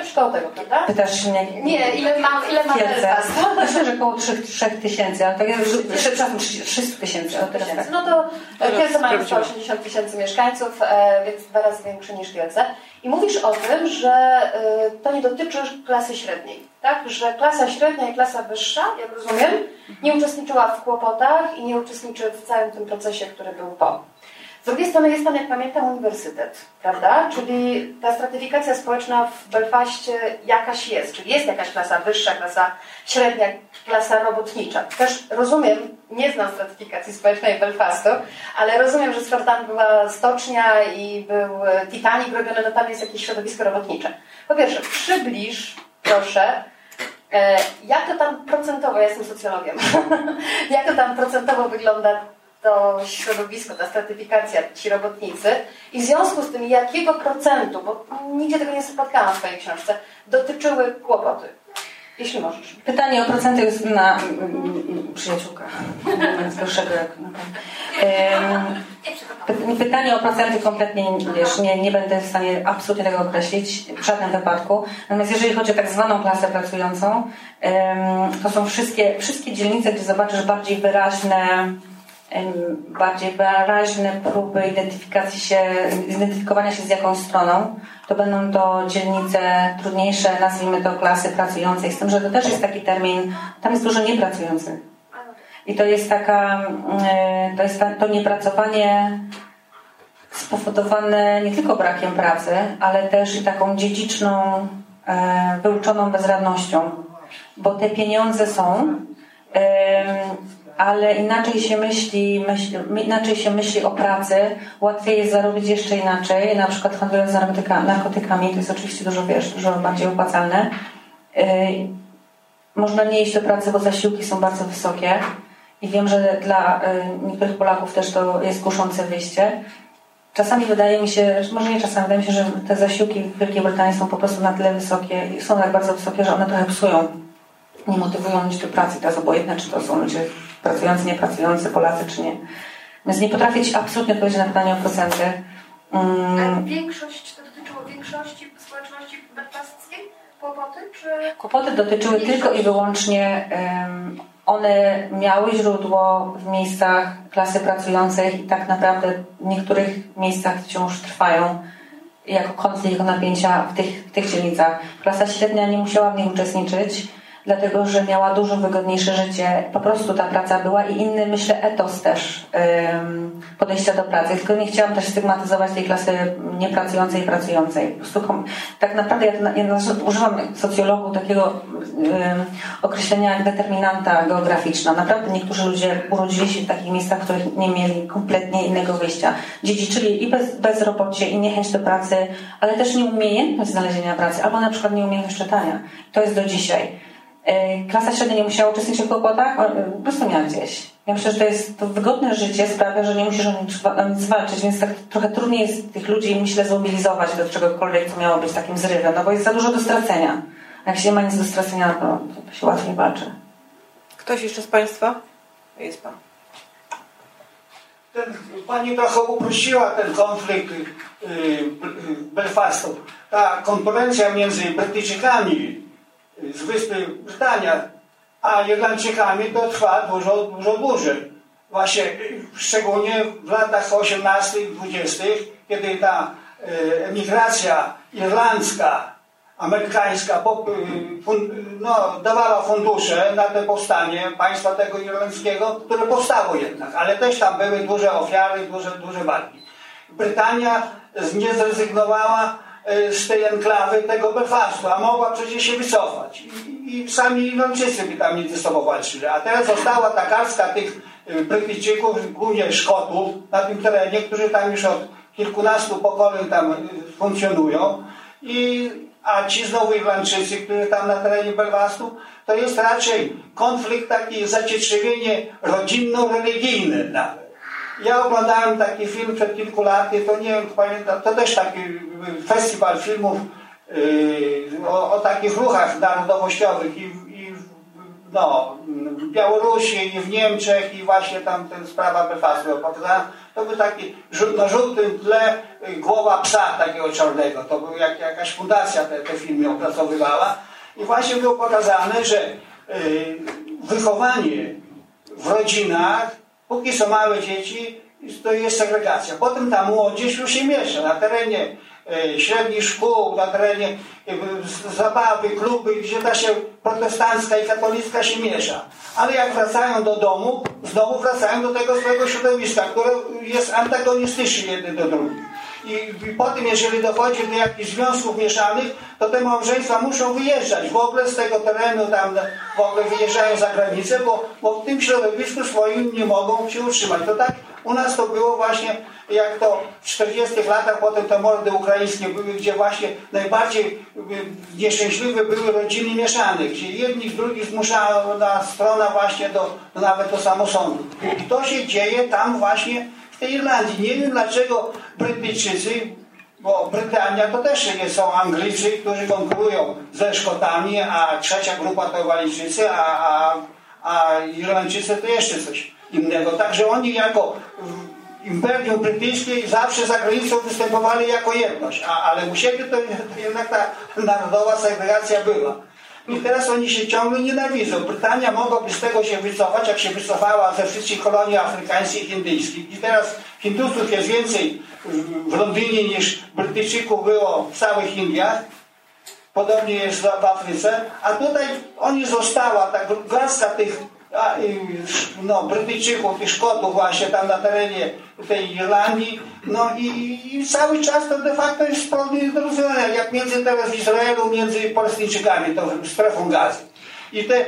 Coś koło tego, prawda? Pytasz się nie, nie ile ma, ile ma Belfast? [LAUGHS] Myślę, że około 3, 3 tysięcy, ale tak jak przepraszam, 300 tysięcy. Tak. No to Kielce mają 180 tysięcy mieszkańców, e, więc dwa razy większy niż Kielce. I mówisz o tym, że e, to nie dotyczy klasy średniej, tak? Że klasa średnia i klasa wyższa, jak rozumiem, nie uczestniczyła w kłopotach i nie uczestniczy w całym tym procesie, który był po. Z drugiej strony jest tam, jak pamiętam, uniwersytet, prawda? Czyli ta stratyfikacja społeczna w Belfaście jakaś jest, czyli jest jakaś klasa wyższa, klasa średnia, klasa robotnicza. Też rozumiem, nie znam stratyfikacji społecznej Belfastu, ale rozumiem, że skoro tam była stocznia i był Titanic robiony, no tam jest jakieś środowisko robotnicze. Po pierwsze, przybliż, proszę, e, jak to tam procentowo, ja jestem socjologiem, [LAUGHS] jak to tam procentowo wygląda to środowisko, ta stratyfikacja, ci robotnicy i w związku z tym jakiego procentu, bo nigdzie tego nie spotkałam w swojej książce, dotyczyły kłopoty. Jeśli możesz. Pytanie o procenty jest na przyjaciółka. Gorszego jak na Pytanie o procenty kompletnie wiesz, nie, nie będę w stanie absolutnie tego określić w żadnym wypadku. Natomiast jeżeli chodzi o tak zwaną klasę pracującą, to są wszystkie, wszystkie dzielnice, gdzie zobaczysz bardziej wyraźne bardziej wyraźne próby identyfikacji się, identyfikowania się z jakąś stroną, to będą to dzielnice trudniejsze, nazwijmy to klasy pracującej, z tym, że to też jest taki termin, tam jest dużo niepracujących. I to jest taka, to jest to niepracowanie spowodowane nie tylko brakiem pracy, ale też i taką dziedziczną, e, wyuczoną bezradnością, bo te pieniądze są, ale inaczej się myśli, inaczej się myśli o pracy, łatwiej jest zarobić jeszcze inaczej, na przykład handlując narkotykami, to jest oczywiście dużo, wiesz, dużo bardziej opłacalne. Yy, można nie iść do pracy, bo zasiłki są bardzo wysokie i wiem, że dla yy, niektórych Polaków też to jest kuszące wyjście. Czasami wydaje mi się, może nie czasami, wydaje mi się, że te zasiłki w Wielkiej Brytanii są po prostu na tyle wysokie i są tak bardzo wysokie, że one trochę psują, nie motywują ludzi do pracy. Jest obojętne, czy to są ludzie pracujący, niepracujący, Polacy czy nie. Więc nie potrafię Ci absolutnie odpowiedzieć na pytanie o procenty. Mm. większość, to dotyczyło większości społeczności belfastskiej? Kłopoty? Czy... Kłopoty dotyczyły tylko i wyłącznie um, one miały źródło w miejscach klasy pracującej i tak naprawdę w niektórych miejscach wciąż trwają jako konflikt, jako napięcia w tych, w tych dzielnicach. Klasa średnia nie musiała w nich uczestniczyć, dlatego że miała dużo wygodniejsze życie. Po prostu ta praca była i inny, myślę, etos też podejścia do pracy. Tylko nie chciałam też stygmatyzować tej klasy niepracującej i pracującej. Po prostu tak naprawdę ja, ja używam socjologów takiego określenia jak determinanta geograficzna. Naprawdę niektórzy ludzie urodzili się w takich miejscach, w których nie mieli kompletnie innego wyjścia. Dziedziczyli i bez, bezrobocie, i niechęć do pracy, ale też nieumiejętność znalezienia pracy, albo na przykład nieumiejętność czytania. To jest do dzisiaj. E, klasa średnia nie musiała uczestniczyć w kłopotach, e, po prostu miała gdzieś. Ja myślę, że to jest to wygodne życie sprawia, że nie musisz o nic walczyć, więc tak trochę trudniej jest tych ludzi, myślę, zmobilizować do czegokolwiek, co miało być takim zrywem, no bo jest za dużo do stracenia. Jak się nie ma nic do stracenia, to, to się łatwiej walczy. Ktoś jeszcze z Państwa? Jest Pan. Ten, pani trochę uprościła ten konflikt yy, Belfastu. Ta konkurencja między Brytyjczykami z Wyspy Brytania, a Irlandczykami to trwa dużo, dużo dłużej. Właśnie szczególnie w latach 18 20 kiedy ta e, emigracja irlandzka, amerykańska no, dawała fundusze na te powstanie państwa tego irlandzkiego, które powstało jednak, ale też tam były duże ofiary, duże, duże walki. Brytania nie zrezygnowała z tej enklawy tego Belfastu, a mogła przecież się wycofać. I, i sami Irlandczycy by tam między sobą walczyli. A teraz została ta garstka tych e, Brytyjczyków, głównie Szkotów na tym terenie, którzy tam już od kilkunastu pokoleń tam e, funkcjonują. I, a ci znowu Irlandczycy, którzy tam na terenie Belfastu, to jest raczej konflikt taki, zacietrzewienie rodzinno-religijne nawet. Ja oglądałem taki film przed kilku laty, to nie wiem, pamiętam, to też taki festiwal filmów yy, o, o, takich ruchach narodowościowych i, i no, w Białorusi i w Niemczech i właśnie tam ten sprawa Belfastu pokazałem. To był taki na żółtym tle głowa psa takiego czarnego. To był jak, jakaś fundacja te, te filmy opracowywała. I właśnie było pokazane, że yy, wychowanie w rodzinach Póki są małe dzieci, to jest segregacja. Potem ta młodzież już się miesza na terenie średnich szkół, na terenie e, zabawy, kluby, gdzie ta się protestancka i katolicka się miesza. Ale jak wracają do domu, znowu wracają do tego swojego środowiska, które jest antagonistyczne jedne do drugich. I, I potem, jeżeli dochodzi do jakichś związków mieszanych, to te małżeństwa muszą wyjeżdżać w ogóle z tego terenu, tam w ogóle wyjeżdżają za granicę, bo, bo w tym środowisku swoim nie mogą się utrzymać. To tak u nas to było właśnie, jak to w 40 latach potem te mordy ukraińskie były, gdzie właśnie najbardziej nieszczęśliwe były rodziny mieszane, gdzie jedni z drugich zmuszała strona właśnie do, do nawet do samosądu. I to się dzieje tam właśnie tej Irlandii. Nie wiem dlaczego Brytyjczycy, bo Brytania to też nie są Anglicy, którzy konkurują ze Szkotami, a trzecia grupa to Walijczycy, a, a, a Irlandczycy to jeszcze coś innego. Także oni jako Imperium Brytyjskie zawsze za granicą występowali jako jedność, a, ale u siebie to, jednak ta narodowa segregacja była. I teraz oni się ciągle nienawidzą. Brytania mogłaby z tego się wycofać, jak się wycofała ze wszystkich kolonii afrykańskich i indyjskich. I teraz Hindusów jest więcej w Londynie niż Brytyjczyków było w całych Indiach. Podobnie jest w Afryce. A tutaj oni została ta garstka tych no, Brytyjczyków, tych Szkotów właśnie tam na terenie tej Irlandii. No i, i cały czas to de facto jest wspólne niedorozumienie, jak między teraz Izraelu, między Palestyńczykami, to strefą gazy. I te,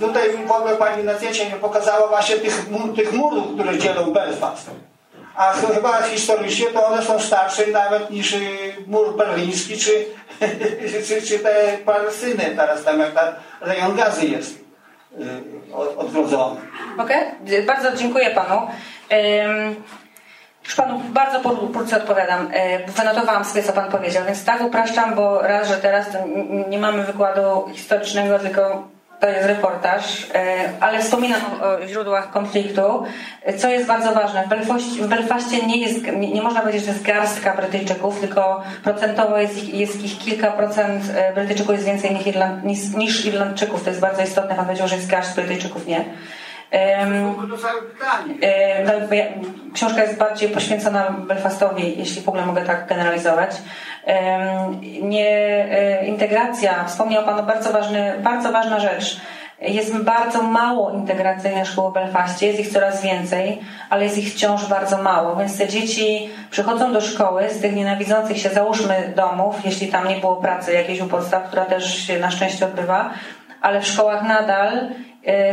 tutaj w ogóle pani na zdjęciu nie pokazała właśnie tych, tych murów, które dzielą Belfast. A chyba historycznie to one są starsze nawet niż y, mur berliński, czy, [LAUGHS] czy, czy te Palestyny teraz tam jak ta rejon gazy jest. Odwrodzony. Okej, okay? bardzo dziękuję Panu. Już Panu bardzo pokrótce odpowiadam. E, wynotowałam sobie, co Pan powiedział, więc tak upraszczam, bo raz, że teraz nie mamy wykładu historycznego, tylko to jest reportaż, e, ale wspominam o źródłach konfliktu, co jest bardzo ważne. W, Belfaście, nie, jest, nie, nie, można powiedzieć, że jest garstka Brytyjczyków, tylko procentowo jest ich, jest ich kilka procent e, Brytyjczyków jest więcej niż, Irland, niż, niż Irlandczyków. To jest bardzo istotne. Pan powiedział, że jest garść Brytyjczyków, nie. No, książka jest bardziej poświęcona Belfastowi, jeśli w ogóle mogę tak generalizować. Nie, e, integracja, wspomniał Pan o bardzo, ważny, bardzo ważna rzecz. Jest bardzo mało integracyjnych szkół w Belfaście, jest ich coraz więcej, ale jest ich wciąż bardzo mało, więc te dzieci przychodzą do szkoły z tych nienawidzących się, załóżmy, domów, jeśli tam nie było pracy jakiejś u podstaw, która też się na szczęście odbywa, ale w szkołach nadal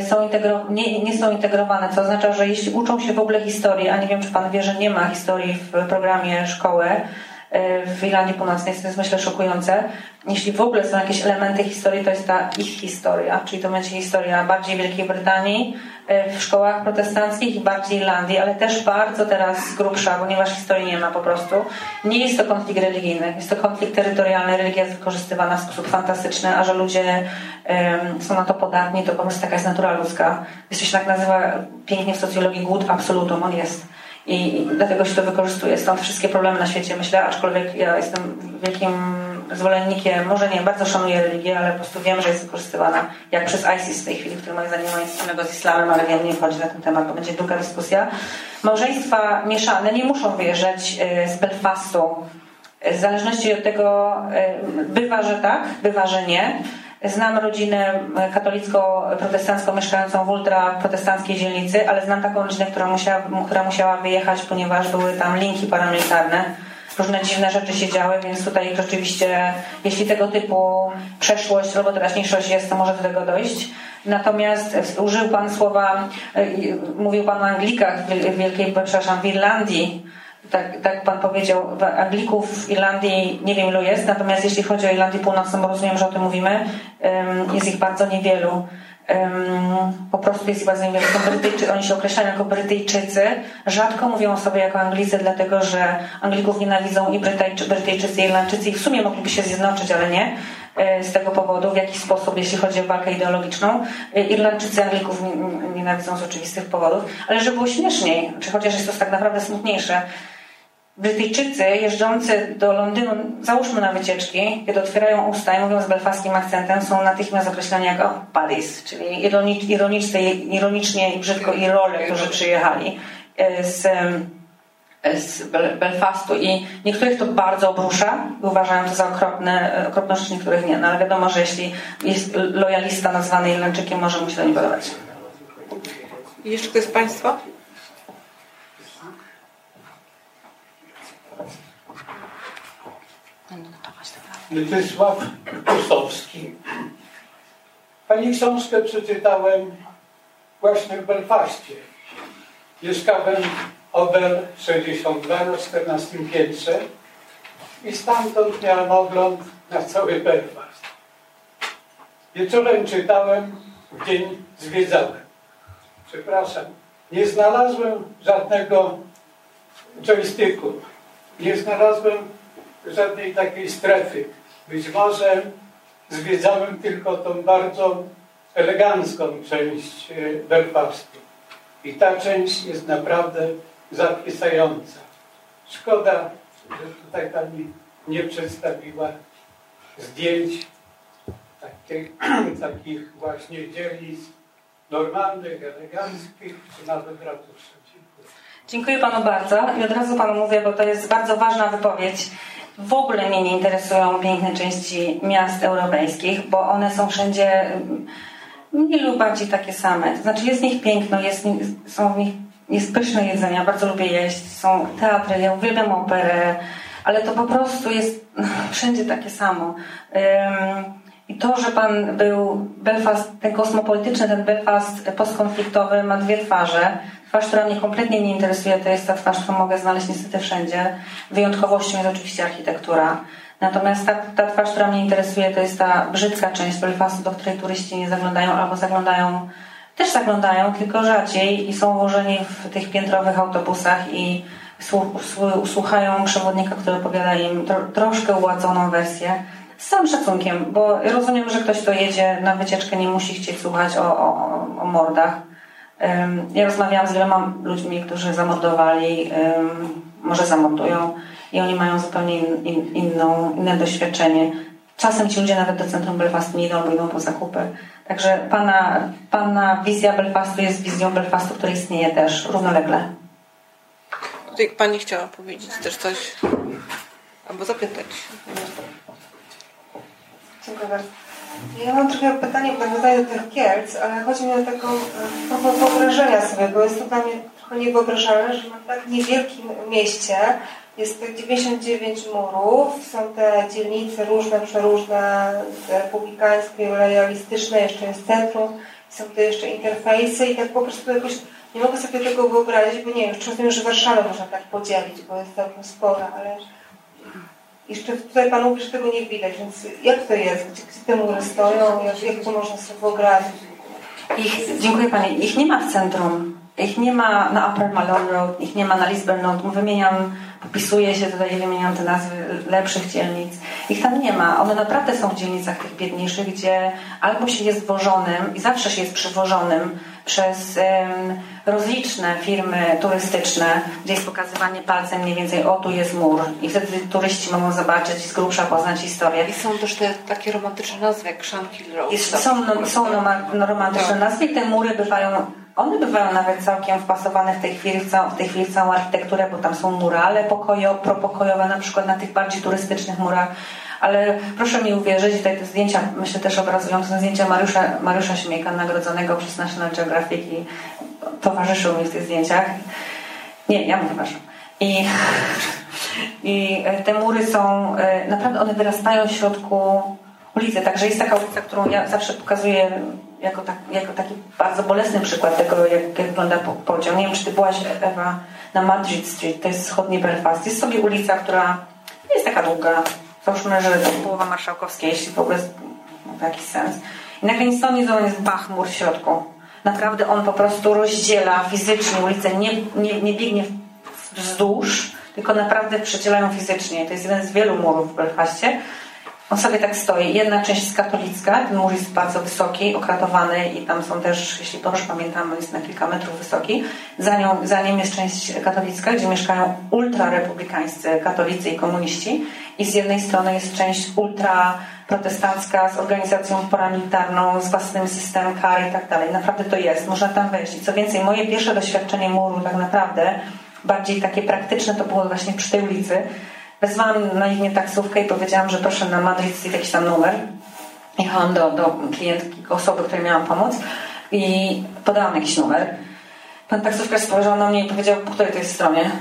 są nie, nie są integrowane, co oznacza, że jeśli uczą się w ogóle historii, a nie wiem, czy Pan wie, że nie ma historii w programie szkoły, e, w Irlandii Północnej, to jest myślę szokujące. Jeśli w ogóle są jakieś elementy historii, to jest ta ich historia, czyli to będzie historia bardziej Wielkiej Brytanii, E, w szkołach protestanckich i bardziej Irlandii, ale też bardzo teraz grubsza, ponieważ historii nie ma po prostu. Nie jest to konflikt religijny, jest to konflikt terytorialny, religia jest wykorzystywana w sposób fantastyczny, a że ludzie są na to podatni, to po prostu taka jest natura ludzka. Jest się tak nazywa pięknie w socjologii głód absolutum, on jest. I dlatego się to wykorzystuje. Stąd wszystkie problemy na świecie, myślę, aczkolwiek ja jestem wielkim zwolennikiem, może nie, bardzo szanuję religię, ale po prostu wiem, że jest wykorzystywana jak przez ISIS w tej chwili, który moim zdaniem ma nic wspólnego z islamem, ale wiem, nie wchodzi na ten temat, bo będzie długa dyskusja. Małżeństwa mieszane nie muszą wyjeżdżać e, z Belfastu. W zależności od tego e, bywa, że tak, bywa, że nie. Znam rodzinę katolicko-protestancką mieszkającą w ultra-protestanckiej dzielnicy, ale znam taką rodzinę, która musiała, która musiała wyjechać, ponieważ były tam linki paramilitarne różne dziwne rzeczy się działy, więc tutaj rzeczywiście, jeśli tego typu przeszłość albo teraźniejszość jest, to może do tego dojść. Natomiast użył Pan słowa, e, mówił Pan o Anglikach w Wielkiej, przepraszam, w Irlandii. Tak, tak Pan powiedział, Anglików w Irlandii nie wiem ilu jest, natomiast jeśli chodzi o Irlandię Północną, bo rozumiem, że o tym mówimy, jest ich bardzo niewielu po prostu jest bardzo niewiele. Brytyjczy, oni się określają jako Brytyjczycy. Rzadko mówią o sobie jako Anglicy, dlatego że Anglików nienawidzą i Brytyjczy, Brytyjczycy, i Irlandczycy i w sumie mogliby się zjednoczyć, ale nie e, z tego powodu, w jaki sposób, jeśli chodzi o walkę ideologiczną. E, Irlandczycy Anglików nienawidzą z oczywistych powodów, ale żeby było śmieszniej, czy chociaż jest to tak naprawdę smutniejsze, Brytyjczycy jeżdżący do Londynu, załóżmy na wycieczki, kiedy otwierają usta i mówią z belfaskim akcentem, są natychmiast określani jako buddies, czyli ironicznie, ironicznie i brzydko i role, którzy przyjechali e, z, e, z Belfastu i niektórych to bardzo obrusza i uważają to za okropne, rzeczy, niektórych nie. No ale wiadomo, że jeśli jest lojalista nazwany Irlandczykiem, może mu się to nie podobać. I jeszcze ktoś z Państwa? Mieczysław Kustowski. Pani książkę przeczytałem właśnie w Belfaście. Mieszkałem Obel 62 na 14 piętrze i stamtąd miałem ogląd na cały Belfast. Wieczorem czytałem, w dzień zwiedzałem. Przepraszam, nie znalazłem żadnego joysticku. Nie znalazłem żadnej takiej strefy. Być może zwiedzałem tylko tą bardzo elegancką część e, Belfastu. I ta część jest naprawdę zachwycająca. Szkoda, że tutaj Pani nie przedstawiła zdjęć takich, [CLEARS THROAT] takich właśnie dzielnic normalnych, eleganckich, czy nawet ratuszy. Dziękuję. Dziękuję Panu bardzo i od razu Panu mówię, bo to jest bardzo ważna wypowiedź. W ogóle mnie nie interesują piękne części miast europejskich, bo one są wszędzie mm, mniej lub bardziej takie same. To znaczy jest w nich piękno, jest, są w nich, jest pyszne jedzenie, bardzo lubię jeść, są teatry, ja uwielbiam operę, ale to po prostu jest [LAUGHS] wszędzie takie samo. I to, że pan był Belfast, ten kosmopolityczny, ten Belfast postkonfliktowy ma dwie twarze. Twarz, która mnie kompletnie nie interesuje, to jest ta twarz, którą mogę znaleźć niestety wszędzie. Wyjątkowością jest oczywiście architektura. Natomiast ta, ta twarz, która mnie interesuje, to jest ta brzydka część Belfastu, do której turyści nie zaglądają albo zaglądają, też zaglądają, tylko rzadziej i są ułożeni w tych piętrowych autobusach i słuchają przewodnika, który opowiada im tro, troszkę uładzoną wersję. Z całym szacunkiem, bo rozumiem, że ktoś, kto jedzie na wycieczkę, nie musi chcieć słuchać o, o, o mordach ja rozmawiałam z wieloma ludźmi, którzy zamordowali, może zamordują i oni mają zupełnie in, in, inną, inne doświadczenie. Czasem ci ludzie nawet do centrum Belfastu nie idą, bo idą po zakupy. Także pana, pana wizja Belfastu jest wizją Belfastu, która istnieje też równolegle. Tutaj pani chciała powiedzieć też coś, albo zapytać. Dziękuję bardzo. Ja mam trochę pytanie w nawiązaniu do tych Kielc, ale chodzi mi o taką e, próbę wyobrażenia sobie, bo jest to dla mnie trochę niewyobrażalne, że na tak niewielkim mieście jest tych 99 murów, są te dzielnice różne, przeróżne, republikańskie, lojalistyczne, jeszcze jest centrum, są te jeszcze interfejsy i tak po prostu jakoś nie mogę sobie tego wyobrazić, bo nie wiem, rozumiem, że Warszawę można tak podzielić, bo jest całkiem spora, ale jeszcze tutaj Pan mówi, że tego nie widać, więc jak to jest? Gdzie, gdzie te mury stoją? Jak, jak to można sobie wyobrazić? Ich, dziękuję Pani. Ich nie ma w centrum. Ich nie ma na Upper Malone Road, ich nie ma na Lisbon Road. Wymieniam, popisuję się tutaj, wymieniam te nazwy lepszych dzielnic. Ich tam nie ma. One naprawdę są w dzielnicach tych biedniejszych, gdzie albo się jest wożonym i zawsze się jest przywożonym przez rozliczne firmy turystyczne, gdzie jest pokazywanie palcem mniej więcej, o tu jest mur i wtedy turyści mogą zobaczyć i z grubsza poznać historię. I są też te takie romantyczne nazwy jak Shankill Road. Jest, są no, są no, no, romantyczne tak. nazwy i te mury bywają one bywają nawet całkiem wpasowane w tej chwili w, całą, w tej chwili w całą architekturę, bo tam są murale pokojo, propokojowe, na przykład na tych bardziej turystycznych murach. Ale proszę mi uwierzyć, tutaj te zdjęcia, myślę też obrazują, to są zdjęcia Mariusza, Mariusza Śmiejka, nagrodzonego przez National Geographic i towarzyszył mi w tych zdjęciach. Nie, ja mu towarzyszył. I, I te mury są, e, naprawdę one wyrastają w środku ulicy. Także jest taka ulica, którą ja zawsze pokazuję jako, tak, jako taki bardzo bolesny przykład tego, jak, jak wygląda podział. Nie wiem, czy ty byłaś, Ewa, na Madrid Street, to jest wschodni Belfast. Jest sobie ulica, która nie jest taka długa. Załóżmy, że połowa marszałkowskiej, jeśli w ogóle ma jakiś sens. I nagle nic nie jest bachmur w środku. Naprawdę on po prostu rozdziela fizycznie ulicę, nie, nie, nie biegnie wzdłuż, tylko naprawdę przecielają fizycznie. To jest jeden z wielu murów w Belfastie. On sobie tak stoi. Jedna część jest katolicka, ten mur jest bardzo wysoki, okratowany i tam są też, jeśli dobrze pamiętam, jest na kilka metrów wysoki. Za, nią, za nim jest część katolicka, gdzie mieszkają ultrarepublikańscy katolicy i komuniści. I z jednej strony jest część ultraprotestancka z organizacją paramilitarną, z własnym systemem kar i tak dalej. Naprawdę to jest. Można tam wejść. I co więcej, moje pierwsze doświadczenie muru tak naprawdę, bardziej takie praktyczne, to było właśnie przy tej ulicy, Wezwałam naiwnie taksówkę i powiedziałam, że proszę na Madrid Street jakiś tam numer. Jechałam do, do klientki, osoby, której miałam pomóc i podałam jakiś numer. Pan taksówkarz spojrzał na mnie i powiedział, po której to jest stronie?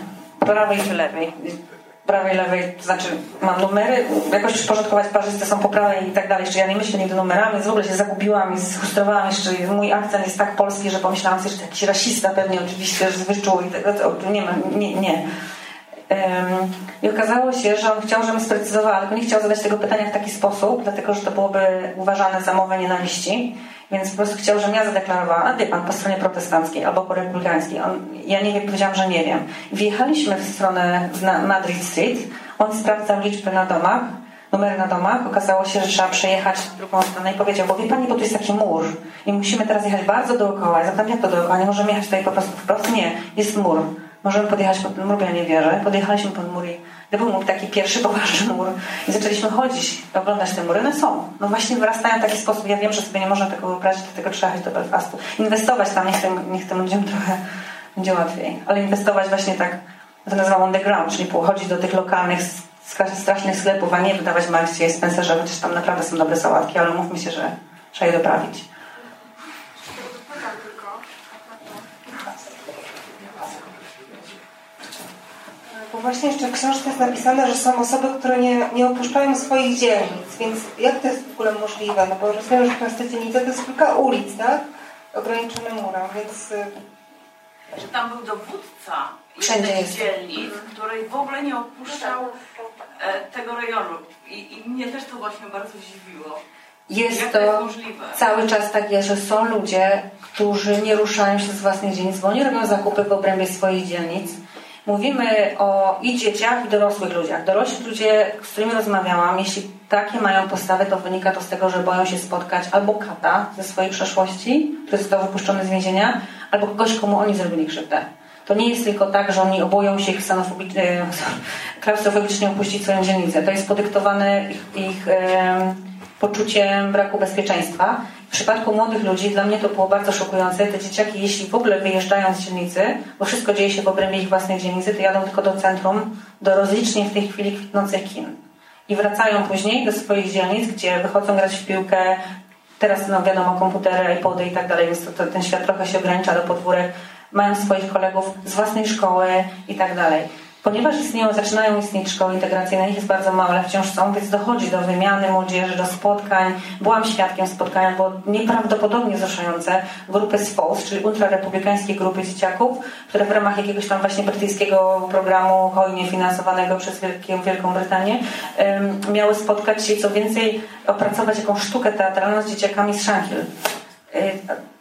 Prawej czy lewej? Prawej, lewej, to znaczy mam numery, jakoś przyporządkować parzyste są po prawej i tak dalej, jeszcze ja nie myślę nigdy numerami, w ogóle się zagubiłam i zfrustrowałam jeszcze, mój akcent jest tak polski, że pomyślałam sobie, że to jakiś rasista pewnie oczywiście, że z wyczuł i tak, nie, nie, nie. I okazało się, że on chciał, żebym sprecyzowała, tylko nie chciał zadać tego pytania w taki sposób, dlatego że to byłoby uważane za mowę nienawiści. Więc po prostu chciał, żebym ja zadeklarowała, a wie pan, po stronie protestanckiej albo po republikańskiej. On, ja nie wiem, powiedziałam, że nie wiem. Wjechaliśmy w stronę na Madrid Street. On sprawdzał liczby na domach, numery na domach. Okazało się, że trzeba przejechać w drugą stronę i powiedział, bo wie pani, bo tu jest taki mur i musimy teraz jechać bardzo dookoła. Ja zapytam, jak to dookoła? Nie możemy jechać tutaj po prostu wprost? Nie, jest mur. Możemy podjechać pod mur, ja nie wierzę. Podjechaliśmy pod mur i to był mój taki pierwszy poważny mur. I zaczęliśmy chodzić, oglądać te mury. No są. No właśnie wyrastają w taki sposób. Ja wiem, że sobie nie można tego wyobrazić, dlatego trzeba jechać do Belfastu. Inwestować tam, niech tym, niech tym ludziom trochę będzie łatwiej. Ale inwestować właśnie tak, to nazywam underground, czyli pochodzić do tych lokalnych, strasznych sklepów, a nie wydawać Marksie i Spencerze, chociaż tam naprawdę są dobre sałatki, ale mówmy się, że trzeba je doprawić. Bo właśnie jeszcze w książce jest napisane, że są osoby, które nie, nie opuszczają swoich dzielnic, więc jak to jest w ogóle możliwe? No bo rozumiem, że Proste dzielnice to jest kilka ulic, tak? Ograniczone murem, więc... Y, że tam był dowódca Wszędzie jest. dzielnic, który w ogóle nie opuszczał e, tego rejonu. I, I mnie też to właśnie bardzo zdziwiło. Jest Jak to, jest cały czas tak jest, że są ludzie, którzy nie ruszają się z własnych dzielnic, bo oni robią zakupy w obrębie swoich dzielnic Mówimy o i dzieciach, i dorosłych ludziach. Dorośli ludzie, z którymi rozmawiałam, jeśli takie mają postawy, to wynika to z tego, że boją się spotkać albo kata ze swojej przeszłości, który został wypuszczony z więzienia, albo kogoś, komu oni zrobili krzywdę. To nie jest tylko tak, że oni oboją się ksenofobicznie, [LAUGHS] klaustrofobicznie opuścić swoją dzielnicę. To jest podyktowane ich, ich e, poczuciem braku bezpieczeństwa. W przypadku młodych ludzi dla mnie to było bardzo szokujące. Te dzieciaki, jeśli w ogóle wyjeżdżają z dzielnicy, bo wszystko dzieje się w obrębie ich własnej dzielnicy, to jadą tylko do centrum, do rozlicznie w tej chwili kwitnących kin. I wracają później do swoich dzielnic, gdzie wychodzą grać w piłkę. Teraz, no wiadomo, komputery, iPody i tak dalej, więc to, to, ten świat trochę się ogranicza do podwórek. Mają swoich kolegów z własnej szkoły i tak dalej. Ponieważ istnieją, zaczynają istnieć szkoły integracyjne, ich jest bardzo mało, ale wciąż są, więc dochodzi do wymiany młodzieży, do spotkań. Byłam świadkiem spotkania, było nieprawdopodobnie wzruszające grupy SFOS, czyli ultrarepublikańskie grupy dzieciaków, które w ramach jakiegoś tam właśnie brytyjskiego programu hojnie finansowanego przez Wielką, Wielką Brytanię miały spotkać się, co więcej, opracować jakąś sztukę teatralną z dzieciakami z Shankill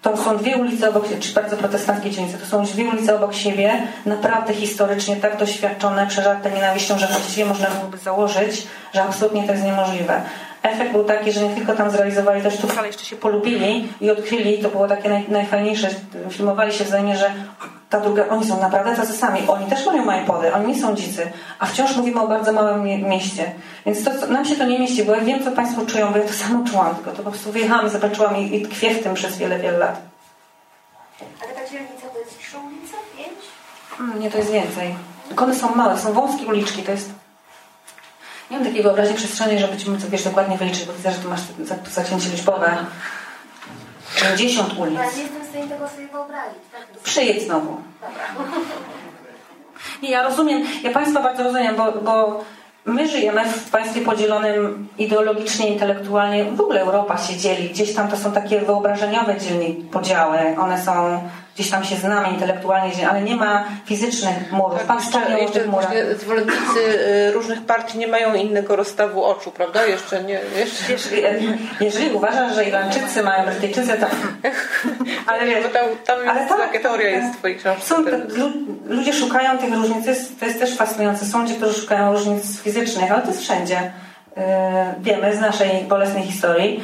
to są dwie ulice obok siebie, czy bardzo protestanckie dzielnice, to są dwie ulice obok siebie, naprawdę historycznie tak doświadczone, przeżarte nienawiścią, że właściwie można byłoby założyć, że absolutnie to jest niemożliwe. Efekt był taki, że nie tylko tam zrealizowali tę sztukę, ale jeszcze się polubili i odkryli, to było takie naj, najfajniejsze, filmowali się wzajemnie, że ta druga, oni są naprawdę tacy sami, oni też mają iPody, oni nie są dzicy, a wciąż mówimy o bardzo małym mieście. Więc to, nam się to nie mieści, bo ja wiem, co Państwo czują, bo ja to samo czułam, tylko to po prostu wyjechałam zobaczyłam i, i tkwię w tym przez wiele, wiele lat. Ale ta dzielnica to jest trzy ulice? Pięć? Hmm, nie, to jest więcej. Tylko one są małe, są wąskie uliczki, to jest... Nie mam takiej wyobraźni przestrzeni, żeby Ci móc wiesz, dokładnie wyliczyć, bo widzę, że tu masz zacięcie liczbowe. 50 ulic. Ja nie jestem w stanie tego sobie wyobrazić. Tak? Przyjedź znowu. Nie, ja rozumiem, ja Państwa bardzo rozumiem, bo, bo my żyjemy w państwie podzielonym ideologicznie, intelektualnie. W ogóle Europa się dzieli. Gdzieś tam to są takie wyobrażeniowe dzielni podziały. One są gdzieś tam się znamy intelektualnie, ale nie ma fizycznych murów. Tak, Pan jeszcze, jeszcze właśnie zwolennicy y, różnych partii nie mają innego rozstawu oczu, prawda? Jeszcze nie. Jeszcze... Wiesz, y, jeżeli uważasz, że Irlandczycy mają Brytyjczycy, to... [LAUGHS] Ale wiesz, tam, tam ale jest, taka teoria jest w twojej książce. Są, ludzie szukają tych różnic, to jest, to jest też fascynujące. Są ludzie, którzy szukają różnic fizycznych, ale to jest wszędzie. Y, wiemy z naszej bolesnej historii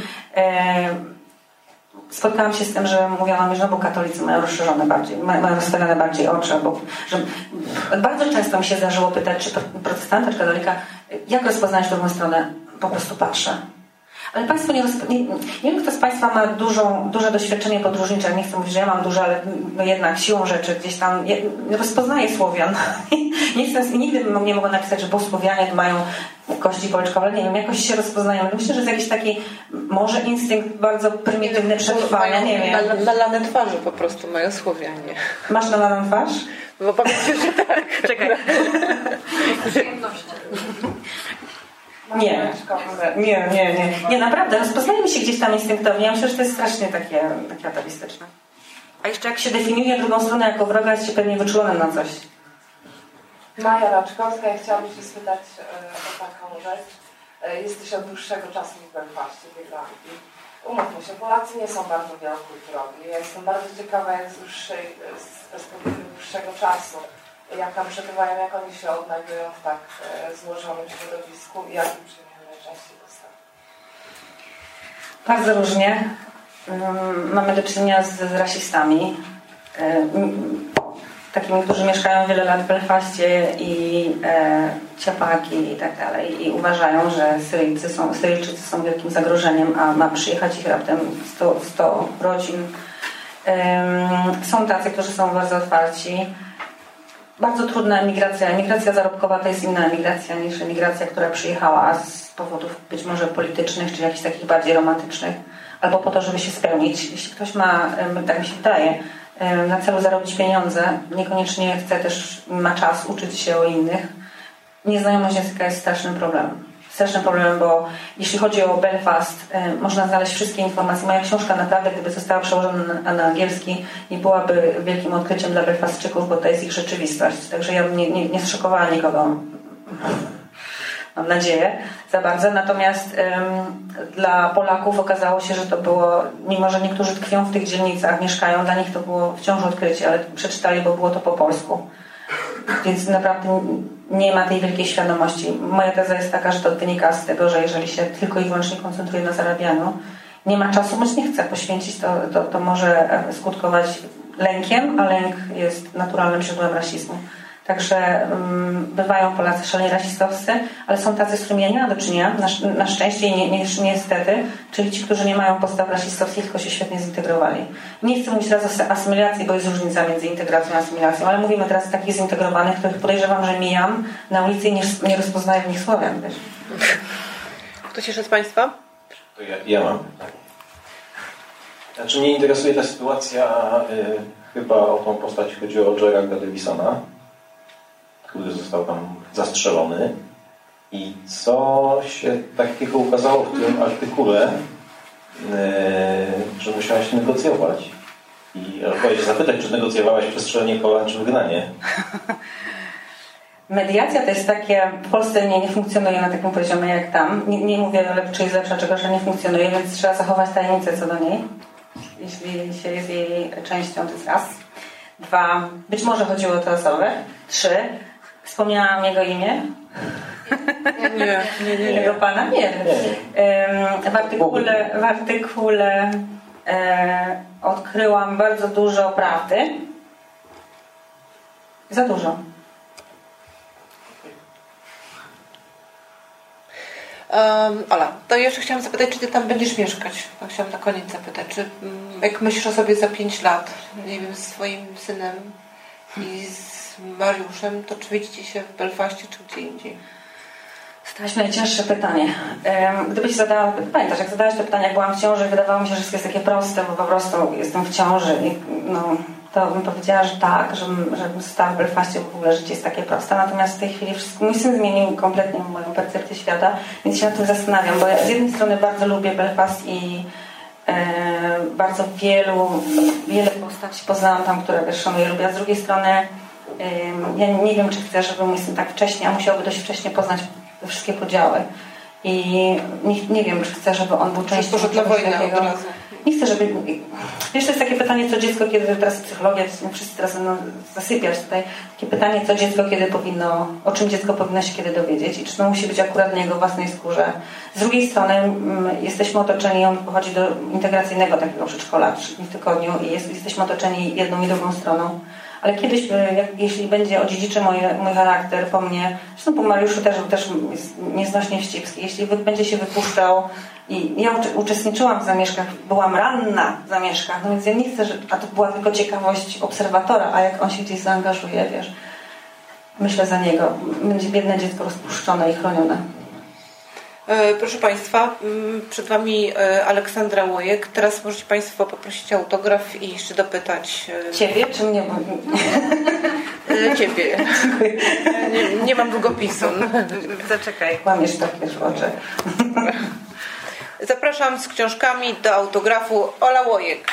spotkałam się z tym, że mówiono mi, że no bo katolicy mają rozszerzone bardziej, mają rozstawione bardziej oczy, bo że bardzo często mi się zdarzyło pytać, czy protestanta, czy katolika, jak rozpoznać drugą stronę? Po prostu patrzę. Ale Państwo nie, nie, nie wiem, kto z Państwa ma dużą, duże doświadczenie podróżnicze. Nie chcę mówić, że ja mam duże, ale no jednak siłą rzeczy gdzieś tam je, rozpoznaję Słowian. [LAUGHS] nie chcę, nigdy bym nie mogła napisać, że bo Słowianie mają kości polczkowe, ale nie wiem, jakoś się rozpoznają. Myślę, że jest jakiś taki może instynkt bardzo prymitywny przetrwania, nie wiem. Na, lane twarzy po prostu mają Słowianie. Masz nalaną twarz? No powiem że tak. Czekaj. [LAUGHS] Nie. nie, nie, nie. Nie, naprawdę, rozpoznajemy się gdzieś tam instynktownie. Ja myślę, że to jest strasznie takie, takie atawistyczne. A jeszcze jak się definiuje drugą stronę jako wroga, jest się pewnie wyczulonym na coś. Maja Raczkowska, ja chciałabym się spytać e, o taką rzecz. E, jesteś od dłuższego czasu w Belfaście, w Irlandii. Umówmy się, Polacy nie są bardzo wielokulturowi. Ja jestem bardzo ciekawa, jak z, dłuższej, z perspektywy dłuższego czasu jak tam przebywają, jak oni się odnajdują w tak e, złożonym środowisku i jakim przyjmują najczęściej postawy? Bardzo różnie. Mm, mamy do czynienia z, z rasistami. E, takimi, którzy mieszkają wiele lat w Belfaście i e, ciapaki i tak dalej i uważają, że są, Syryjczycy są wielkim zagrożeniem, a ma przyjechać ich raptem 100, 100 rodzin. są tacy, którzy są bardzo otwarci bardzo trudna emigracja. Emigracja zarobkowa to jest inna emigracja niż emigracja, która przyjechała z powodów być może politycznych, czy jakichś takich bardziej romantycznych, albo po to, żeby się spełnić. Jeśli ktoś ma, tak mi się wydaje, na celu zarobić pieniądze, niekoniecznie chce też, ma czas uczyć się o innych, nieznajomość języka jest strasznym problemem strasznym problemem, bo jeśli chodzi o Belfast, e, można znaleźć wszystkie informacje. Moja książka naprawdę, gdyby została przełożona na, angielski, nie byłaby wielkim odkryciem dla Belfastczyków, bo to jest ich rzeczywistość. Także ja nie, nie, nie zszokowała nikogo. Mam nadzieję, za bardzo. Natomiast ym, dla Polaków okazało się, że to było, mimo że niektórzy tkwią w tych dzielnicach, mieszkają, dla nich to było wciąż odkrycie, ale przeczytali, bo było to po polsku. Więc naprawdę nie ma tej wielkiej świadomości. Moja teza jest taka, że to wynika z tego, że jeżeli się tylko i wyłącznie koncentruje na zarabianiu, nie ma czasu, bądź nie chce poświęcić, to, to, to może skutkować lękiem, a lęk jest naturalnym źródłem rasizmu. Także um, bywają Polacy szalenie rasistowscy, ale są tacy, z którymi ja nie mam do czynienia, na, na szczęście i nie, nie, niestety, czyli ci, którzy nie mają postaw rasistowskich, tylko się świetnie zintegrowali. Nie chcę mówić teraz o asymilacji, bo jest różnica między integracją a asymilacją, ale mówimy teraz o takich zintegrowanych, których podejrzewam, że mijam na ulicy i nie, nie rozpoznaję w nich Słowian. Wiesz. Ktoś jeszcze z Państwa? To ja, ja mam Znaczy mnie interesuje ta sytuacja, y, chyba o tą postać chodzi o Gerarda Davisona, który został tam zastrzelony. I co się takiego ukazało w tym artykule, yy, że musiałeś negocjować. I chciałeś zapytać, czy negocjowałaś przestrzelenie kolan, czy wygnanie? [LAUGHS] Mediacja to jest takie, w Polsce nie, nie funkcjonuje na takim poziomie jak tam. Nie, nie mówię, czy jest lepsza, czy gorsza, nie funkcjonuje, więc trzeba zachować tajemnicę co do niej, jeśli się jest jej częścią, to jest raz. Dwa, być może chodziło o te osoby. Trzy, Wspomniałam jego imię? Nie, nie, nie. Tego pana? Nie. W artykule, w artykule e, odkryłam bardzo dużo prawdy. Za dużo. Um, Ola, to jeszcze chciałam zapytać, czy ty tam będziesz mieszkać? To chciałam na koniec zapytać. Czy mm, jak myślisz o sobie za 5 lat, nie wiem, z swoim synem i z Mariuszem, to czy widzicie się w Belfaście czy gdzie indziej? Stałaś najcięższe pytanie. Gdybyś zadała, pamiętasz, jak zadałaś to pytanie, jak byłam w ciąży, wydawało mi się, że wszystko jest takie proste, bo po prostu jestem w ciąży i no, to bym powiedziała, że tak, żebym, żebym stała w Belfaście, bo w ogóle życie jest takie proste. Natomiast w tej chwili wszystko, mój syn zmienił kompletnie moją percepcję świata, więc się nad tym zastanawiam, bo ja z jednej strony bardzo lubię Belfast i e, bardzo wielu, wiele postaci poznałam tam, które też szanuję, lubię, a z drugiej strony ja nie wiem, czy chcę, żeby mój syn tak wcześnie, a musiałby dość wcześnie poznać te wszystkie podziały. I nie, nie wiem, czy chcę, żeby on był częścią czegoś takiego. Nie chcę, żeby... Wiesz, to jest takie pytanie, co dziecko, kiedy teraz psychologia, wszyscy teraz będą zasypiać tutaj, takie pytanie, co dziecko kiedy powinno, o czym dziecko powinno się kiedy dowiedzieć i czy to musi być akurat na jego własnej skórze. Z drugiej strony mm, jesteśmy otoczeni, on pochodzi do integracyjnego takiego przedszkola, w tygodniu i jest, jesteśmy otoczeni jedną i drugą stroną ale kiedyś, e, jak, jeśli będzie odziedziczy mój, mój charakter po mnie, zresztą po Mariuszu też, też jest nieznośnie jeśli będzie się wypuszczał i ja uczestniczyłam w zamieszkach, byłam ranna w zamieszkach, no więc ja nie chcę, że, a to była tylko ciekawość obserwatora, a jak on się gdzieś zaangażuje, wiesz, myślę za niego, będzie biedne dziecko rozpuszczone i chronione. E, proszę Państwa, mm, przed Wami e, Aleksandra Łojek. Teraz możecie Państwo poprosić autograf i jeszcze dopytać. E, Ciebie czy mnie? [LAUGHS] Ciebie. Nie, nie mam długopisu. Zaczekaj. Kłamiesz takie oczy. Zapraszam z książkami do autografu Ola Łojek.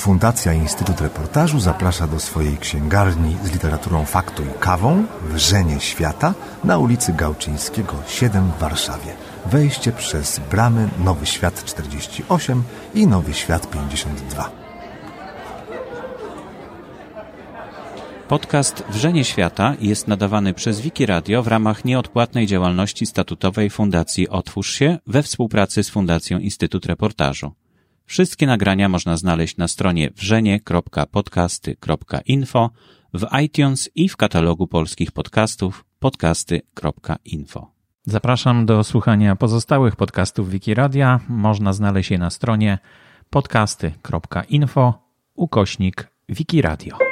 Fundacja Instytut Reportażu zaprasza do swojej księgarni z literaturą faktu i kawą Wrzenie Świata na ulicy Gałczyńskiego 7 w Warszawie. Wejście przez bramy Nowy Świat 48 i Nowy Świat 52. Podcast Wrzenie Świata jest nadawany przez Wiki Radio w ramach nieodpłatnej działalności statutowej Fundacji Otwórz się we współpracy z Fundacją Instytut Reportażu. Wszystkie nagrania można znaleźć na stronie wrzenie.podcasty.info, w iTunes i w katalogu polskich podcastów podcasty.info. Zapraszam do słuchania pozostałych podcastów Wikiradia. Można znaleźć je na stronie podcasty.info ukośnik Wikiradio.